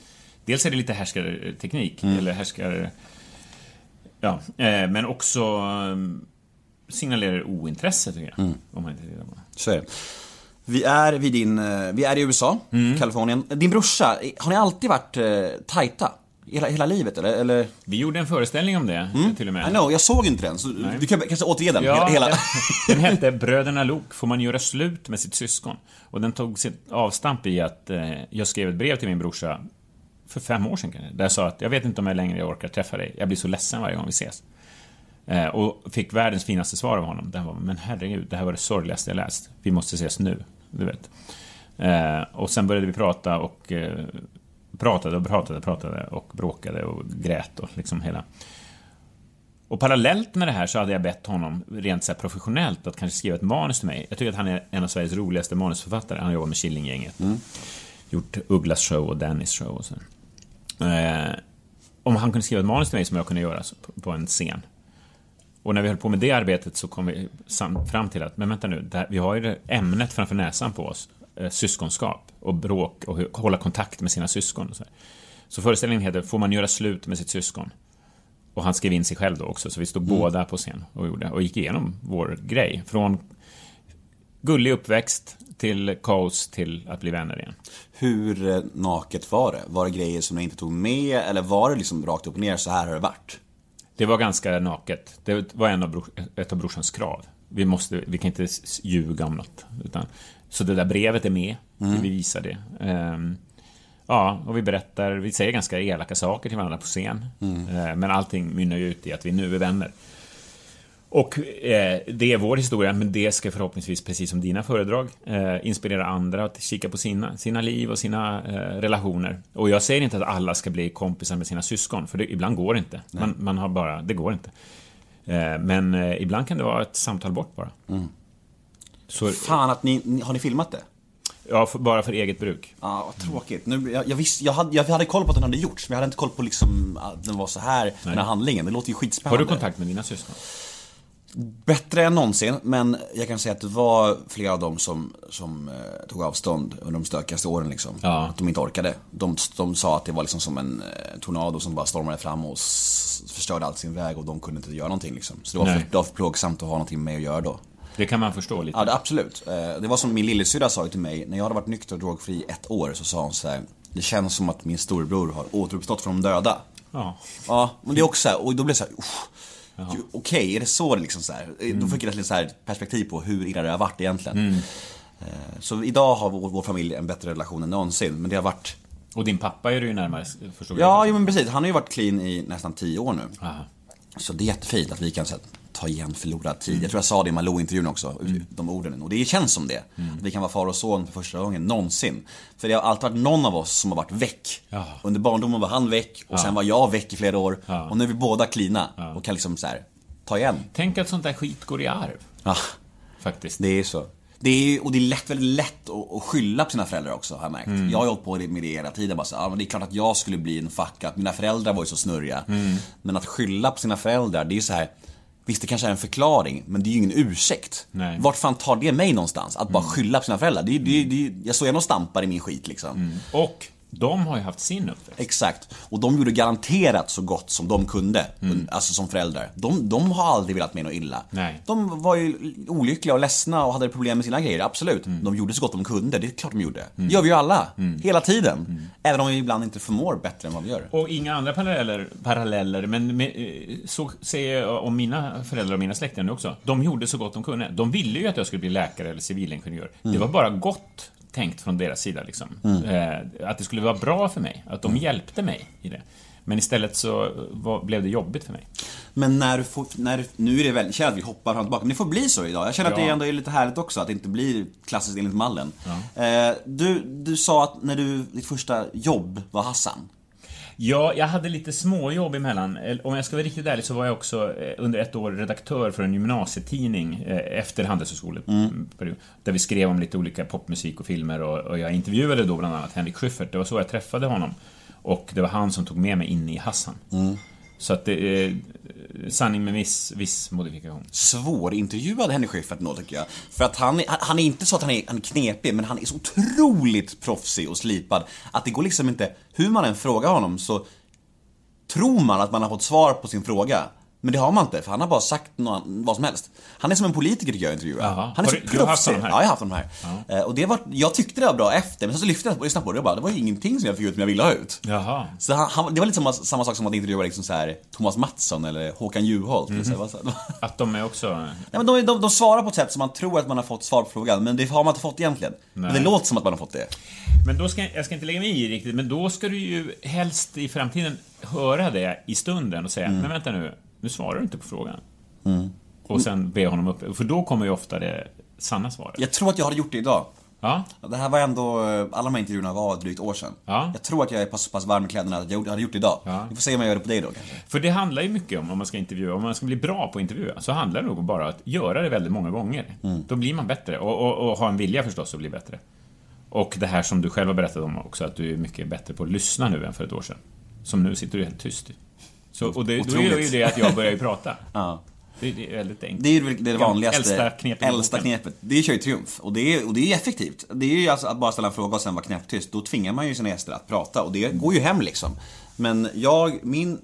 Dels är det lite härskarteknik, eller härskar... Ja, eh, men också eh, signalerar ointresse, tycker jag. Om man inte tittar på det. Så är det. Vi är vid din, eh, vi är i USA, Kalifornien. Din brorsa, har ni alltid varit eh, tajta? Hela, hela livet eller? eller? Vi gjorde en föreställning om det, till och med. I know, jag såg inte den, så du kan kanske återge den? Ja, hela, hela. (laughs) Den, den hette Bröderna Lok, får man göra slut med sitt syskon? Och den tog sitt avstamp i att eh, jag skrev ett brev till min brorsa för fem år sedan kanske, där jag sa att jag vet inte om jag längre orkar träffa dig. Jag blir så ledsen varje gång vi ses. Eh, och fick världens finaste svar av honom. Det var, men herregud, det här var det sorgligaste jag läst. Vi måste ses nu, du vet. Eh, och sen började vi prata och eh, pratade och pratade och pratade och bråkade och grät och liksom hela... Och parallellt med det här så hade jag bett honom, rent så här professionellt, att kanske skriva ett manus till mig. Jag tycker att han är en av Sveriges roligaste manusförfattare. Han har jobbat med Killinggänget. Gjort Ugglas show och Dennis show och så. Eh, om han kunde skriva ett manus till mig som jag kunde göra på en scen. Och när vi höll på med det arbetet så kom vi fram till att, men vänta nu, här, vi har ju ämnet framför näsan på oss. Eh, syskonskap och bråk och hålla kontakt med sina syskon. Och så, här. så föreställningen heter Får man göra slut med sitt syskon? Och han skrev in sig själv då också, så vi stod båda på scen och gjorde, och gick igenom vår grej. Från gullig uppväxt till kaos till att bli vänner igen. Hur eh, naket var det? Var det grejer som ni inte tog med eller var det liksom rakt upp och ner, så här har det varit? Det var ganska naket. Det var en av bror, ett av brorsans krav. Vi, måste, vi kan inte ljuga om något. Utan Så det där brevet är med. Mm. Vi visar det. Ehm, ja, och vi berättar, vi säger ganska elaka saker till varandra på scen. Mm. Eh, men allting mynnar ju ut i att vi nu är vänner. Och eh, det är vår historia, men det ska förhoppningsvis, precis som dina föredrag, eh, inspirera andra att kika på sina, sina liv och sina eh, relationer. Och jag säger inte att alla ska bli kompisar med sina syskon, för det, ibland går det inte. Man, man har bara, det går inte. Eh, men eh, ibland kan det vara ett samtal bort bara. Så, Fan att ni, har ni filmat det? ja, för, bara för eget bruk. Ja, vad tråkigt. Nu, jag, jag, visste, jag, hade, jag hade koll på att den hade gjorts, men jag hade inte koll på liksom att den var så här, den här handlingen. Det låter ju Har skitspännande. du kontakt med dina syskon? Bättre än någonsin, men jag kan säga att det var flera av dem som, som eh, tog avstånd under de stökigaste åren liksom. Ja. Att de inte orkade. De, de sa att det var liksom som en eh, tornado som bara stormade fram och förstörde allt sin väg och de kunde inte göra någonting liksom. Så det var, för, det var för plågsamt att ha någonting med att göra då. Det kan man förstå lite. Ja, det, absolut. Eh, Det var som min lillasyrra sa till mig, när jag hade varit nykter och drogfri ett år så sa hon så här. Det känns som att min storebror har återuppstått från de döda. Ja. Ja, men det är också så här, och då blev det så här, "Uff, Okej, är det så det liksom så här? Då fick jag ett så här perspektiv på hur illa det har varit egentligen. Eh, Så idag har vår, vår familj en bättre relation än någonsin, men det har varit Och din pappa är du ju närmare, förstår Ja, jag. jo, men precis. Han har ju varit clean i nästan tio år nu. Aha. Så det är jättefint att vi kan så här, ta igen förlorad tid. Jag tror jag sa det i Malou-intervjun också, de orden. Och det känns som det. Att vi kan vara far och son för första gången någonsin. För det har alltid varit någon av oss som har varit väck. Ja. Under barndomen var han väck och sen var jag väck i flera år. Ja. Och nu är vi båda cleana och kan liksom så här, ta igen. Tänk att sånt där skit går i arv, Ja, faktiskt. det är så. Det är, och det är lätt, väldigt lätt att, att skylla på sina föräldrar också har jag märkt. Jag har hållit på med det hela tiden. Bara så, ja, men det är klart att jag skulle bli en fuck Mina föräldrar var ju så snurriga. Men att skylla på sina föräldrar, det är ju så här. Visst, det kanske är en förklaring, men det är ju ingen ursäkt. Nej. Vart fan tar det mig någonstans? Att bara skylla på sina föräldrar. Det är, det är, det är, jag står gärna och stampar i min skit liksom. Och de har ju haft sin uppväxt. Exakt. Och de gjorde garanterat så gott som de kunde, alltså som föräldrar. De, de har aldrig velat mig något illa. Nej. De var ju olyckliga och ledsna och hade problem med sina grejer, absolut. De gjorde så gott de kunde, det är klart de gjorde. Det gör vi ju alla, hela tiden. Även om vi ibland inte förmår bättre än vad vi gör. Och inga andra paralleller, paralleller men med, eh, så säger jag om mina föräldrar och mina släktingar nu också. De gjorde så gott de kunde. De ville ju att jag skulle bli läkare eller civilingenjör. Det var bara gott tänkt från deras sida liksom. Eh, att det skulle vara bra för mig, att de hjälpte mig i det. Men istället så var, blev det jobbit för mig. Men när du får, när nu är det väldigt, känner att vi hoppar fram och tillbaka, men det får bli så idag. Jag känner att Ja. det ändå är lite härligt också, att det inte blir klassiskt enligt mallen. Eh, du, du sa att när du, ditt första jobb var Hassan. Ja, jag hade lite småjobb emellan. Eller, Om jag ska vara riktigt ärlig så var jag också eh, under ett år redaktör för en gymnasietidning eh, efter Handelshögskoleperiod. Där vi skrev om lite olika popmusik och filmer och, jag intervjuade då bland annat Henrik Schyffert. Det var så jag träffade honom. Och det var han som tog med mig in i Hassan. Så att det sanning med viss, viss modifikation. svårintervjuad Henrik Schyffert ändå tycker jag. För att han, han, han är inte så att han är, han är knepig, men han är så otroligt proffsig och slipad. Att det går liksom inte, hur man än frågar honom så tror man att man har fått svar på sin fråga. Men det har man inte, för han har bara sagt något, vad som helst. Han är som en politiker tycker jag intervjuar. Jaha. Han är så du- du har haft proffsig. honom här? Ja, jag har haft honom här. Eh, Och det var, jag tyckte det var bra efter, men sen så lyfte jag och lyssnade på det och bara, det var ju ingenting som jag fick ut som jag ville ha ut. Jaha. Så han, han, det var lite samma, samma sak som att intervjua liksom så här, Thomas Mattsson eller Håkan Juholt. Mhm. Så här, (laughs) Att de är också... Nej, men de, de, de svarar på ett sätt som man tror att man har fått svar på frågan, men det har man inte fått egentligen. Men det Nej. låter som att man har fått det. Men då ska, jag ska inte lägga mig i riktigt, men då ska du ju helst i framtiden höra det i stunden och säga, Mm. men vänta nu, nu svarar du inte på frågan. Och sen be honom upp, för då kommer ju ofta det sanna svaret. Jag tror att jag hade gjort det idag. Ja, Det här var ändå, eh, alla de här intervjuerna var drygt ett år sedan. Ja. Jag tror att jag är så pass varm i kläderna att jag hade gjort det idag. Ja. Vi får se om jag gör det på dig då kanske. för det handlar ju mycket om, om man ska intervjua, om man ska bli bra på att intervjua, så handlar det nog bara om att göra det väldigt många gånger. Mm. Då blir man bättre, och, och, och ha en vilja förstås att bli bättre. Och det här som du själv har berättat om också, att du är mycket bättre på att lyssna nu än för ett år sedan. Som nu sitter du helt tyst. Så, och det, då gör ju det att jag börjar ju prata. (laughs) Ja. Det, det är väldigt enkelt. Det är ju det, vanligaste. Äldsta knepet Äldsta knepet. Det kör ju triumf. Och det är, och det är effektivt. Det är ju alltså att bara ställa en fråga och sen vara knäpptyst. Då tvingar man ju sina gäster att prata och det går ju hem liksom. Men jag, min...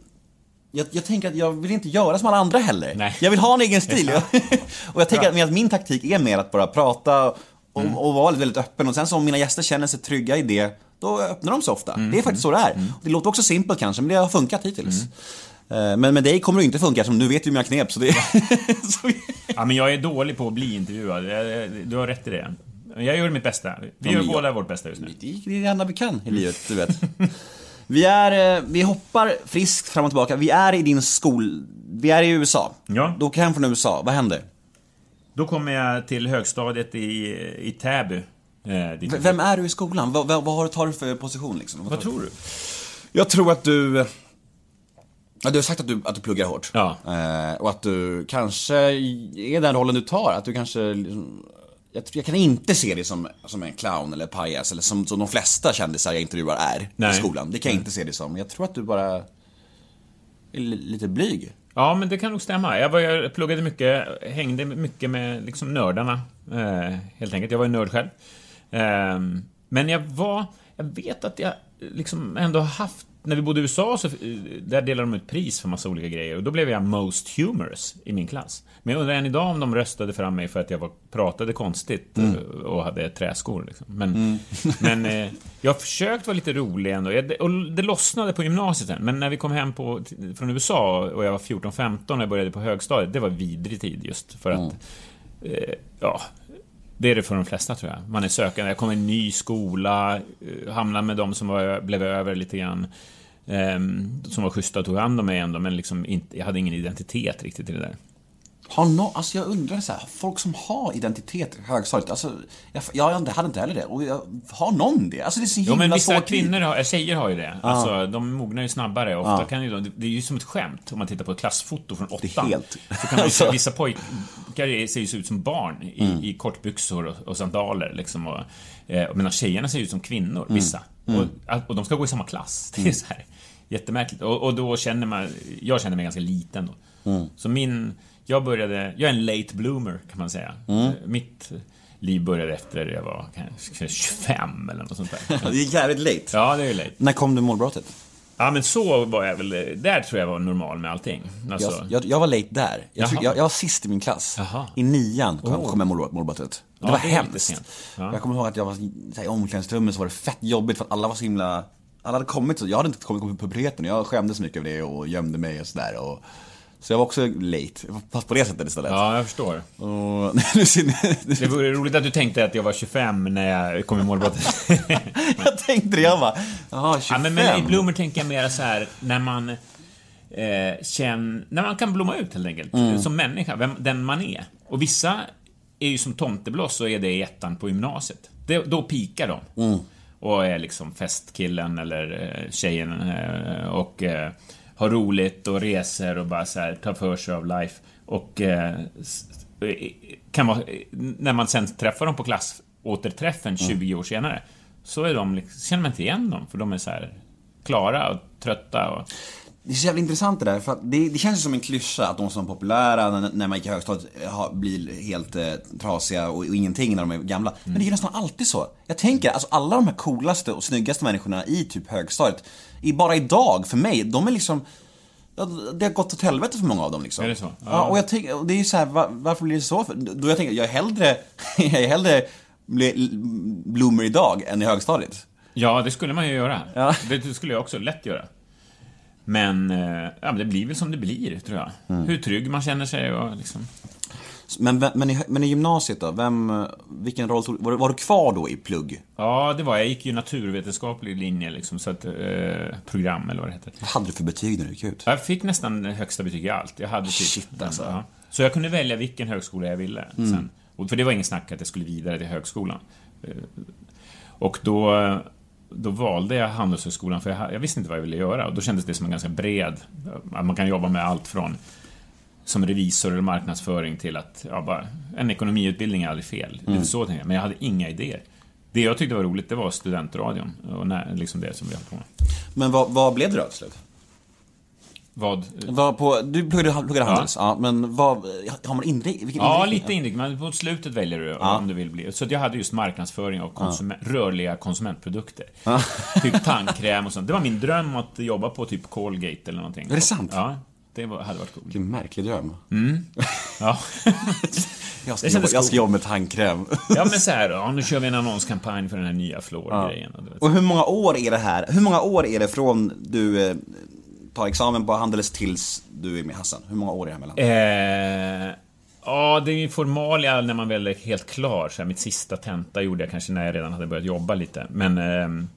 Jag, jag tänker att jag vill inte göra som alla andra heller. Nej. Jag vill ha en egen stil. (laughs) (laughs) och jag tänker att min- min taktik är mer att bara prata och, Mm. och vara väldigt öppen. Och sen så om mina gäster känner sig trygga i det, då öppnar de sig ofta. Mm. Det är faktiskt så det är. Och det låter också simpelt kanske, men det har funkat hittills. Mm. Eh, Men med dig kommer det inte funka, som nu vet du mina knep. Så det, (laughs) så Ja, men jag är dålig på att bli intervjuad. Du har rätt i det. Jag gör mitt bästa. Vi Ja, gör båda jag- vårt bästa just nu. Det är det enda vi kan i livet, du vet. Vi är, eh, vi hoppar friskt fram och tillbaka. Vi är i din skol... Vi är i USA. Ja. Du åker hem från USA. Vad händer? Då kommer jag till högstadiet i, i Täby. Eh, V- Vem är du i skolan? Vad, vad, vad har- tar du för position liksom? Vad tror du? Jag tror att du... Ja, du har sagt att du, att du pluggar hårt. Ja. Eh, och att du kanske är den rollen du tar. Att du kanske... liksom- Jag, jag kan inte se dig som, som en clown eller pajas eller som, som de flesta kändisar jag intervjuar är Nej. i skolan. Det kan jag inte se dig som. Jag tror att du bara är li- lite blyg. Ja, men det kan nog stämma. Jag, var, jag pluggade mycket, hängde mycket med liksom nördarna, eh, helt enkelt. Jag var en nörd själv. Eh, men jag var... Jag vet att jag liksom ändå har haft... När vi bodde i USA så eh, där delade de ut pris för massa olika grejer och då blev jag most humorous i min klass. Men jag undrar än idag om de röstade fram mig för att jag var, pratade konstigt eh, och hade träskor. Liksom. Men, (laughs) men eh, jag har försökt vara lite rolig ändå. Jag, och det lossnade på gymnasiet sen, men när vi kom hem på, från USA och jag var 14-15 och jag började på högstadiet, det var vidrig tid just för att eh, ja, det är det för de flesta tror jag. Man är sökande, jag kom i en ny skola, hamnar hamnade med de som var, blev över lite grann. ehm, som var schyssta och tog hand om mig ändå, men liksom inte, jag hade ingen identitet riktigt i det där. Har no, alltså jag undrar så här, folk som har identitet i högstadiet, alltså, jag, jag hade inte heller det. Och jag, har någon det? Alltså det är så himla Jo men vissa kvinnor, har, tjejer har ju det. Alltså, de mognar ju snabbare. Ofta kan ju de, det är ju som ett skämt om man tittar på ett klassfoto från åttan. helt- Så kan man ju se, Alltså. vissa pojkar ser ju ut som barn i, i kortbyxor och, och sandaler liksom. Och, eh, medan tjejerna ser ut som kvinnor, vissa. Och, och de ska gå i samma klass. (laughs) Det är så här jättemärkligt. Och, och då känner man, jag känner mig ganska liten då. Så min, jag började, jag är en late bloomer kan man säga. Mitt liv började efter jag var kanske 25 eller något sånt där. (laughs) Det är jävligt late. Ja, det är late. När kom du målbrottet? Ja, men så var jag väl, där tror jag var normal med allting. Alltså, Jag, jag, jag var late där. Jag, tror, jag, jag var sist i min klass. Jaha. I nian kom, Oh. kom jag mål- målbrottet. Det Ja, var det hemskt. Ja. Jag kommer ihåg att jag var här, i omklädningsrummet så var det fett jobbigt för att alla var så himla... Alla hade kommit så, jag hade inte kommit på puberteten. Jag skämdes mycket över det och gömde mig och sådär. Och, så jag var också late, fast på det sättet istället. ja, jag förstår. Och, (laughs) Det vore roligt att du tänkte att jag var 25 när jag kom i målbrottet. (laughs) jag tänkte det, jag bara, jaha, 25? ja, men, men i Bloomer tänker jag mer så här när man eh, känner, när man kan blomma ut helt enkelt. Mm. Som människa, vem, den man är. Och vissa är ju som tomtebloss och är det i ettan på gymnasiet. Det, då pikar de. Mm. Och är liksom festkillen eller eh, tjejen eh, och eh, har roligt och reser och bara så här tar för sig av life. Och eh, eh, kan vara, när man sen träffar dem på klassåterträffen 20 år senare, så är de, liksom- känner man inte igen dem, för de är så här klara och trötta och... Det är så jävla intressant det där, för att det, det känns som en klyscha att de som är populära när, man gick i högstadiet blir helt eh, trasiga och, och ingenting när de är gamla. Men det är ju nästan alltid så. Jag tänker, alltså alla de här coolaste och snyggaste människorna i typ högstadiet, i, bara idag, för mig, de är liksom det har gått åt helvete för många av dem liksom. Är det så? Ja, Ja. och jag tänker, det är ju så här, var, varför blir det så? För, då jag tänker, jag är hellre, (laughs) jag är hellre bloomer idag än i högstadiet. Ja, det skulle man ju göra. Ja. Det, det skulle jag också lätt göra. Men, eh, ja, men det blir väl som det blir, tror jag. Mm. Hur trygg man känner sig och liksom... Men, men, i, men i gymnasiet då, vem, vilken roll tog, var, du- var du kvar då i plugg? Ja, det var jag. Gick ju naturvetenskaplig linje, liksom, så att, eh, program eller vad det heter. Vad hade du för betyg när du gick ut? Jag fick nästan högsta betyg i allt. Jag hade typ, Shit, alltså. ja. Så jag kunde välja vilken högskola jag ville. Sen. Och för det var ingen snack att jag skulle vidare till högskolan. Eh, Och då, då valde jag Handelshögskolan, för jag, jag visste inte vad jag ville göra. Och då kändes det som en ganska bred... Att man kan jobba med allt från som revisor eller marknadsföring till att, ja, bara, en ekonomiutbildning är aldrig fel. Lite så tänkte jag, men jag hade inga idéer. Det jag tyckte var roligt, det var studentradion och när, liksom det som vi höll på med. Men vad, vad blev det då till slut? Vad... Vad på, du pluggade, pluggade Handels, ja. men vad, har man inriktning? Ja, lite inriktning, men på slutet väljer du om du vill bli. Så jag hade just marknadsföring av konsument, rörliga konsumentprodukter. Typ tandkräm och sånt. Det var min dröm att jobba på typ Colgate eller någonting. Är det sant? Ja, det var, hade varit coolt. Vilken märklig dröm. Ja. (laughs) Jag ska, jobba, jag ska jobba med tandkräm. ja, men så här, ja, nu kör vi en annonskampanj för den här nya fluorgrejen. och vet. Och hur många år är det här? Hur många år är det från du eh, tar examen på Handels tills du är med Hassan? Hur många år är det här mellan? Eh, Ja, det är ju formalia när man väl är helt klar. Så här, mitt sista tenta gjorde jag kanske när jag redan hade börjat jobba lite. Men ehm,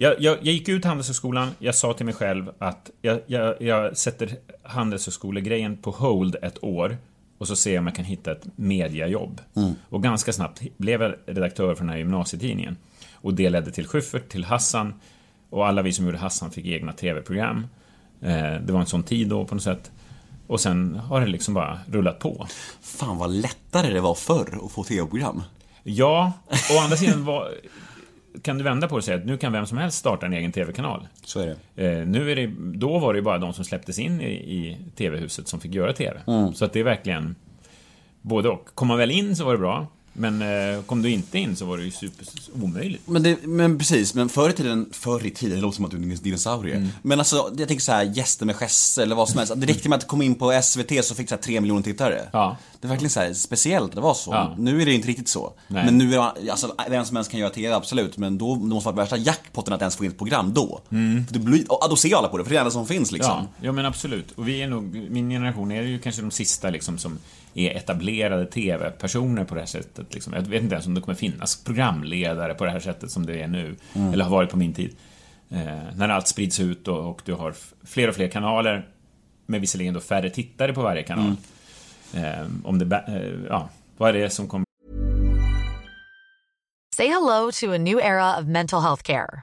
jag, jag, jag gick ut Handelshögskolan, jag sa till mig själv att jag, jag, jag sätter Handelshögskolegrejen på hold ett år och så ser jag om jag kan hitta ett mediajobb. Och ganska snabbt blev jag redaktör för den här gymnasietidningen. Och det ledde till Schyffert, till Hassan och alla vi som gjorde Hassan fick egna TV-program. Eh, det var en sån tid då på något sätt. Och sen har det liksom bara rullat på. Fan vad lättare det var förr att få tv-program. Ja, å andra sidan var, kan du vända på det och säga att nu kan vem som helst starta en egen TV-kanal. Så är det. Eh, nu är det, då var det ju bara de som släpptes in i, i TV-huset som fick göra TV. Mm. Så att det är verkligen både och. Kom man väl in så var det bra, men eh, kom du inte in så var det ju super omöjligt. Men, det, men precis, men förr i tiden, förr i tiden, det låter som att du är en dinosaurie. Men alltså, jag tänker så här, gäster med Jesse eller vad som helst. Det räckte med att komma in på SVT så fick här 3 miljoner tittare. Ja. Det är verkligen så här speciellt, det var så. Ja. Nu är det inte riktigt så. Nej. Men nu är det, alltså vem som helst kan göra TV, absolut. Men då det måste vara värsta jackpotten att ens få in ett program då. För det blir, då ser alla på det, för det är det enda som finns liksom. Ja, ja, men absolut. Och vi är nog, min generation är ju kanske de sista liksom som är etablerade TV-personer på det här sättet. Liksom. Jag vet inte ens om det kommer finnas programledare på det här sättet som det är nu. Eller har varit på min tid. Eh, när allt sprids ut och, och du har fler och fler kanaler. Med visserligen då färre tittare på varje kanal. Eh, om det, eh, ja, vad är det som kommer Say hello to a new era of mental health care.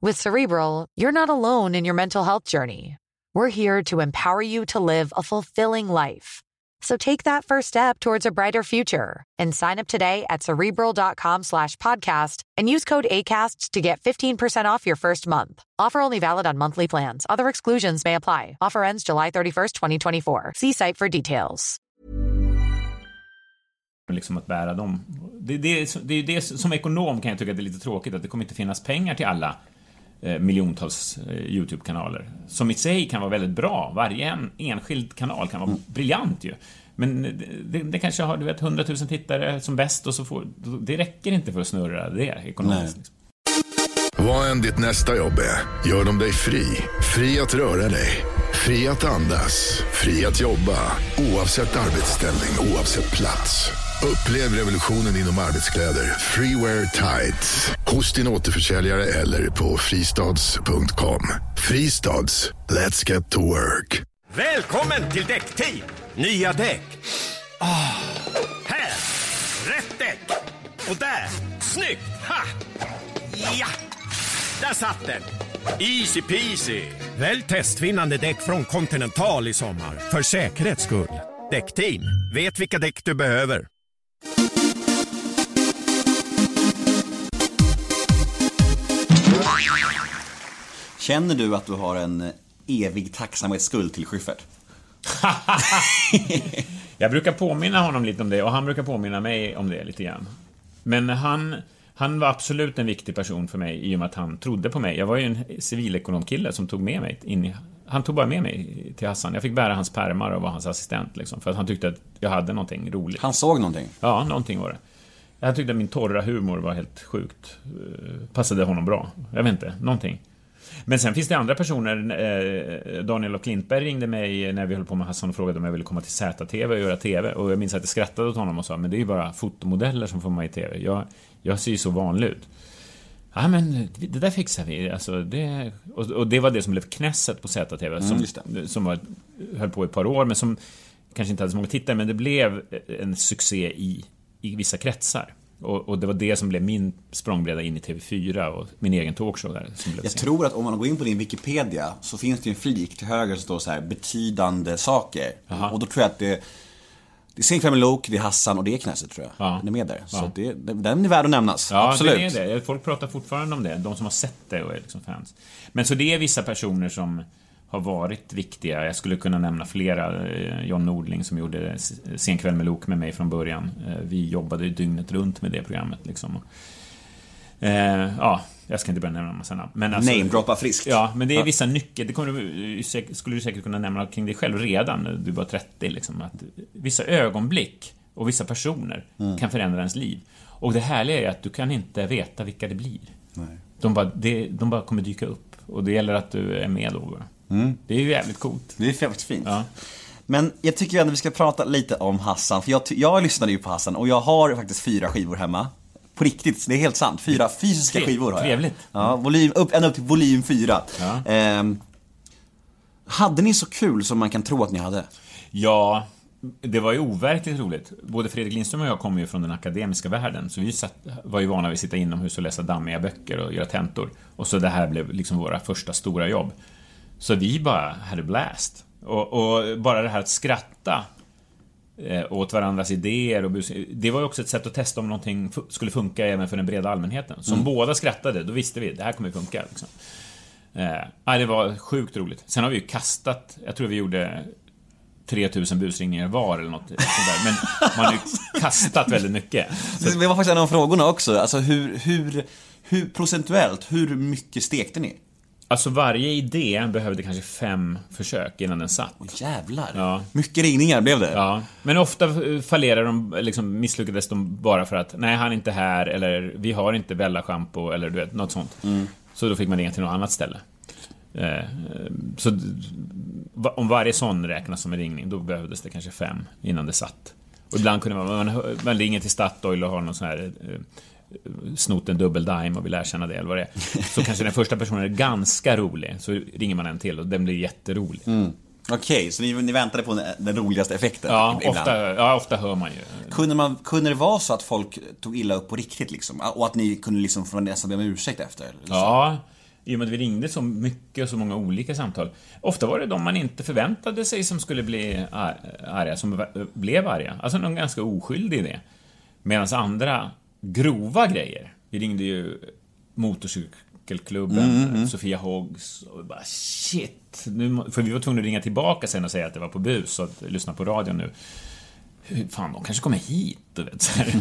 With Cerebral, you're not alone in your mental health journey. We're here to empower you to live a fulfilling life. So take that first step towards a brighter future and sign up today at cerebral.com slash podcast and use code ACAST to get 15% off your first month. Offer only valid on monthly plans. Other exclusions may apply. Offer ends July 31st, 2024. See site for details. liksom att bära dem. Det, det, det det som ekonom kan jag tycka att det är lite tråkigt att det kommer inte finnas pengar till alla miljontals eh, YouTube-kanaler. Som i sig kan vara väldigt bra. Varje en, enskild kanal kan vara briljant ju. Men det, det, kanske har, du vet, 100 000 tittare som bäst och så får... Det räcker inte för att snurra det ekonomiskt. Liksom. Vad än ditt nästa jobb är, gör de dig fri. Fri att röra dig. Fri att andas. Fri att jobba. Oavsett arbetsställning, oavsett plats. Upplev revolutionen inom arbetskläder. Freewear Tights. Hos din återförsäljare eller på fristads.com. Fristads. Let's get to work. Välkommen till Däckteam! Nya däck. Oh. här! Rätt däck! Och där! Snyggt! Ha! Ja! Där satt den! Easy peasy! Välj testvinnande däck från Continental i sommar. För säkerhets skull. Däckteam. Vet vilka däck du behöver. Känner du att du har en eh, evig tacksamhetsskuld till Schyffert? (laughs) Jag brukar påminna honom lite om det och han brukar påminna mig om det lite grann. Men han, han var absolut en viktig person för mig i och med att han trodde på mig. Jag var ju en civilekonomkille som tog med mig in i... Han tog bara med mig till Hassan. Jag fick bära hans pärmar och vara hans assistent liksom, för att han tyckte att jag hade någonting roligt. Han såg någonting. Ja, någonting var det. Jag tyckte att min torra humor var helt sjukt. eh, Passade honom bra. Jag vet inte, någonting. Men sen finns det andra personer. eh, Daniel och Klintberg ringde mig när vi höll på med Hassan och frågade om jag ville komma till ZTV och göra TV. Och jag minns att jag skrattade åt honom och sa, men det är ju bara fotomodeller som får vara i TV. Jag, jag ser ju så vanlig ut. Ja, men det där fixar vi. Alltså, det, och, och det var det som blev Knesset på ZTV, som, just som var, höll på i ett par år, men som kanske inte hade så många tittare, men det blev en succé i, i vissa kretsar. Och, och det var det som blev min språngbräda in i TV4 och min egen talkshow där. Som blev Jag sen. tror att om man går in på din Wikipedia så finns det en flik till höger som står så här betydande saker. Jaha. Och då tror jag att det det är Sinclair Luke, det är Hassan och det är Knesset tror jag. Ja. Den är med där. Så Ja. det, den är värd att nämnas. Ja, Absolut. det är det. Folk pratar fortfarande om det, de som har sett det och är liksom fans. Men så det är vissa personer som har varit viktiga. Jag skulle kunna nämna flera. Eh, John Nordling som gjorde Sen kväll med Lok med mig från början. Eh, Vi jobbade dygnet runt med det programmet. Liksom. Eh, ja, jag ska inte börja nämna en massa namn. Men alltså, Namedroppa friskt. Ja, men det är vissa nyckel... Det kommer du, skulle du säkert kunna nämna kring dig själv redan när du var 30. Liksom, att vissa ögonblick och vissa personer kan förändra ens liv. Och det härliga är att du kan inte veta vilka det blir. De, bara, det, de bara kommer dyka upp. Och det gäller att du är med då bara. Det är ju jävligt coolt. Det är faktiskt fint. Ja. Men jag tycker ändå vi ska prata lite om Hassan, för jag, jag lyssnade ju på Hassan och jag har faktiskt fyra skivor hemma. På riktigt, det är helt sant. Fyra fysiska skivor har jag. trevligt. Ja, volym, upp, ända upp till volym fyra. Ja. Ehm, hade ni så kul som man kan tro att ni hade? Ja, det var ju overkligt roligt. Både Fredrik Lindström och jag kommer ju från den akademiska världen, så vi satt, var ju vana vid att sitta inomhus och läsa dammiga böcker och göra tentor. Och så det här blev liksom våra första stora jobb. Så vi bara hade blast. Och, och bara det här att skratta åt varandras idéer och bus- Det var ju också ett sätt att testa om någonting skulle funka även för den breda allmänheten. Så om båda skrattade, då visste vi det här kommer funka. Liksom. Eh, det var sjukt roligt. Sen har vi ju kastat, jag tror vi gjorde 3000 busringningar var eller något sånt där. Men man har ju (laughs) kastat väldigt mycket. Det var faktiskt en av frågorna också. Alltså hur, hur, hur procentuellt, hur mycket stekte ni? Alltså varje idé behövde kanske fem försök innan den satt. Åh jävlar. Ja. Mycket ringningar blev det. Ja, men ofta eh, fallerar de, liksom misslyckades de bara för att nej, han är inte här eller vi har inte Bella shampoo eller du vet, något sånt. Så då fick man ringa till något annat ställe. Eh, så om varje sån räknas som en ringning, då behövdes det kanske fem innan det satt. Och ibland kunde man, man, man ringer till Statoil och har någon sån här eh, snott en dubbel dime och vill erkänna det eller vad det är. (laughs) Så kanske den första personen är ganska rolig, så ringer man en till och den blir jätterolig. Okej, så ni, ni väntade på den, roligaste effekten? Ja, ibland. ofta, ja, ofta hör man ju. Kunde, man, kunde det vara så att folk tog illa upp på riktigt liksom? Och att ni kunde liksom få nästan be om ursäkt efter? så? Ja, i och med att vi ringde så mycket och så många olika samtal. Ofta var det de man inte förväntade sig som skulle bli ar- arga, som blev arga. Alltså någon ganska oskyldig idé. Medan andra grova grejer. Vi ringde ju motorcykelklubben, Sofia Hoggs och bara shit. Nu, för vi var tvungna att ringa tillbaka sen och säga att det var på bus och att lyssna på radion nu. Fan, de kanske kommer hit, du vet. (laughs) Så här,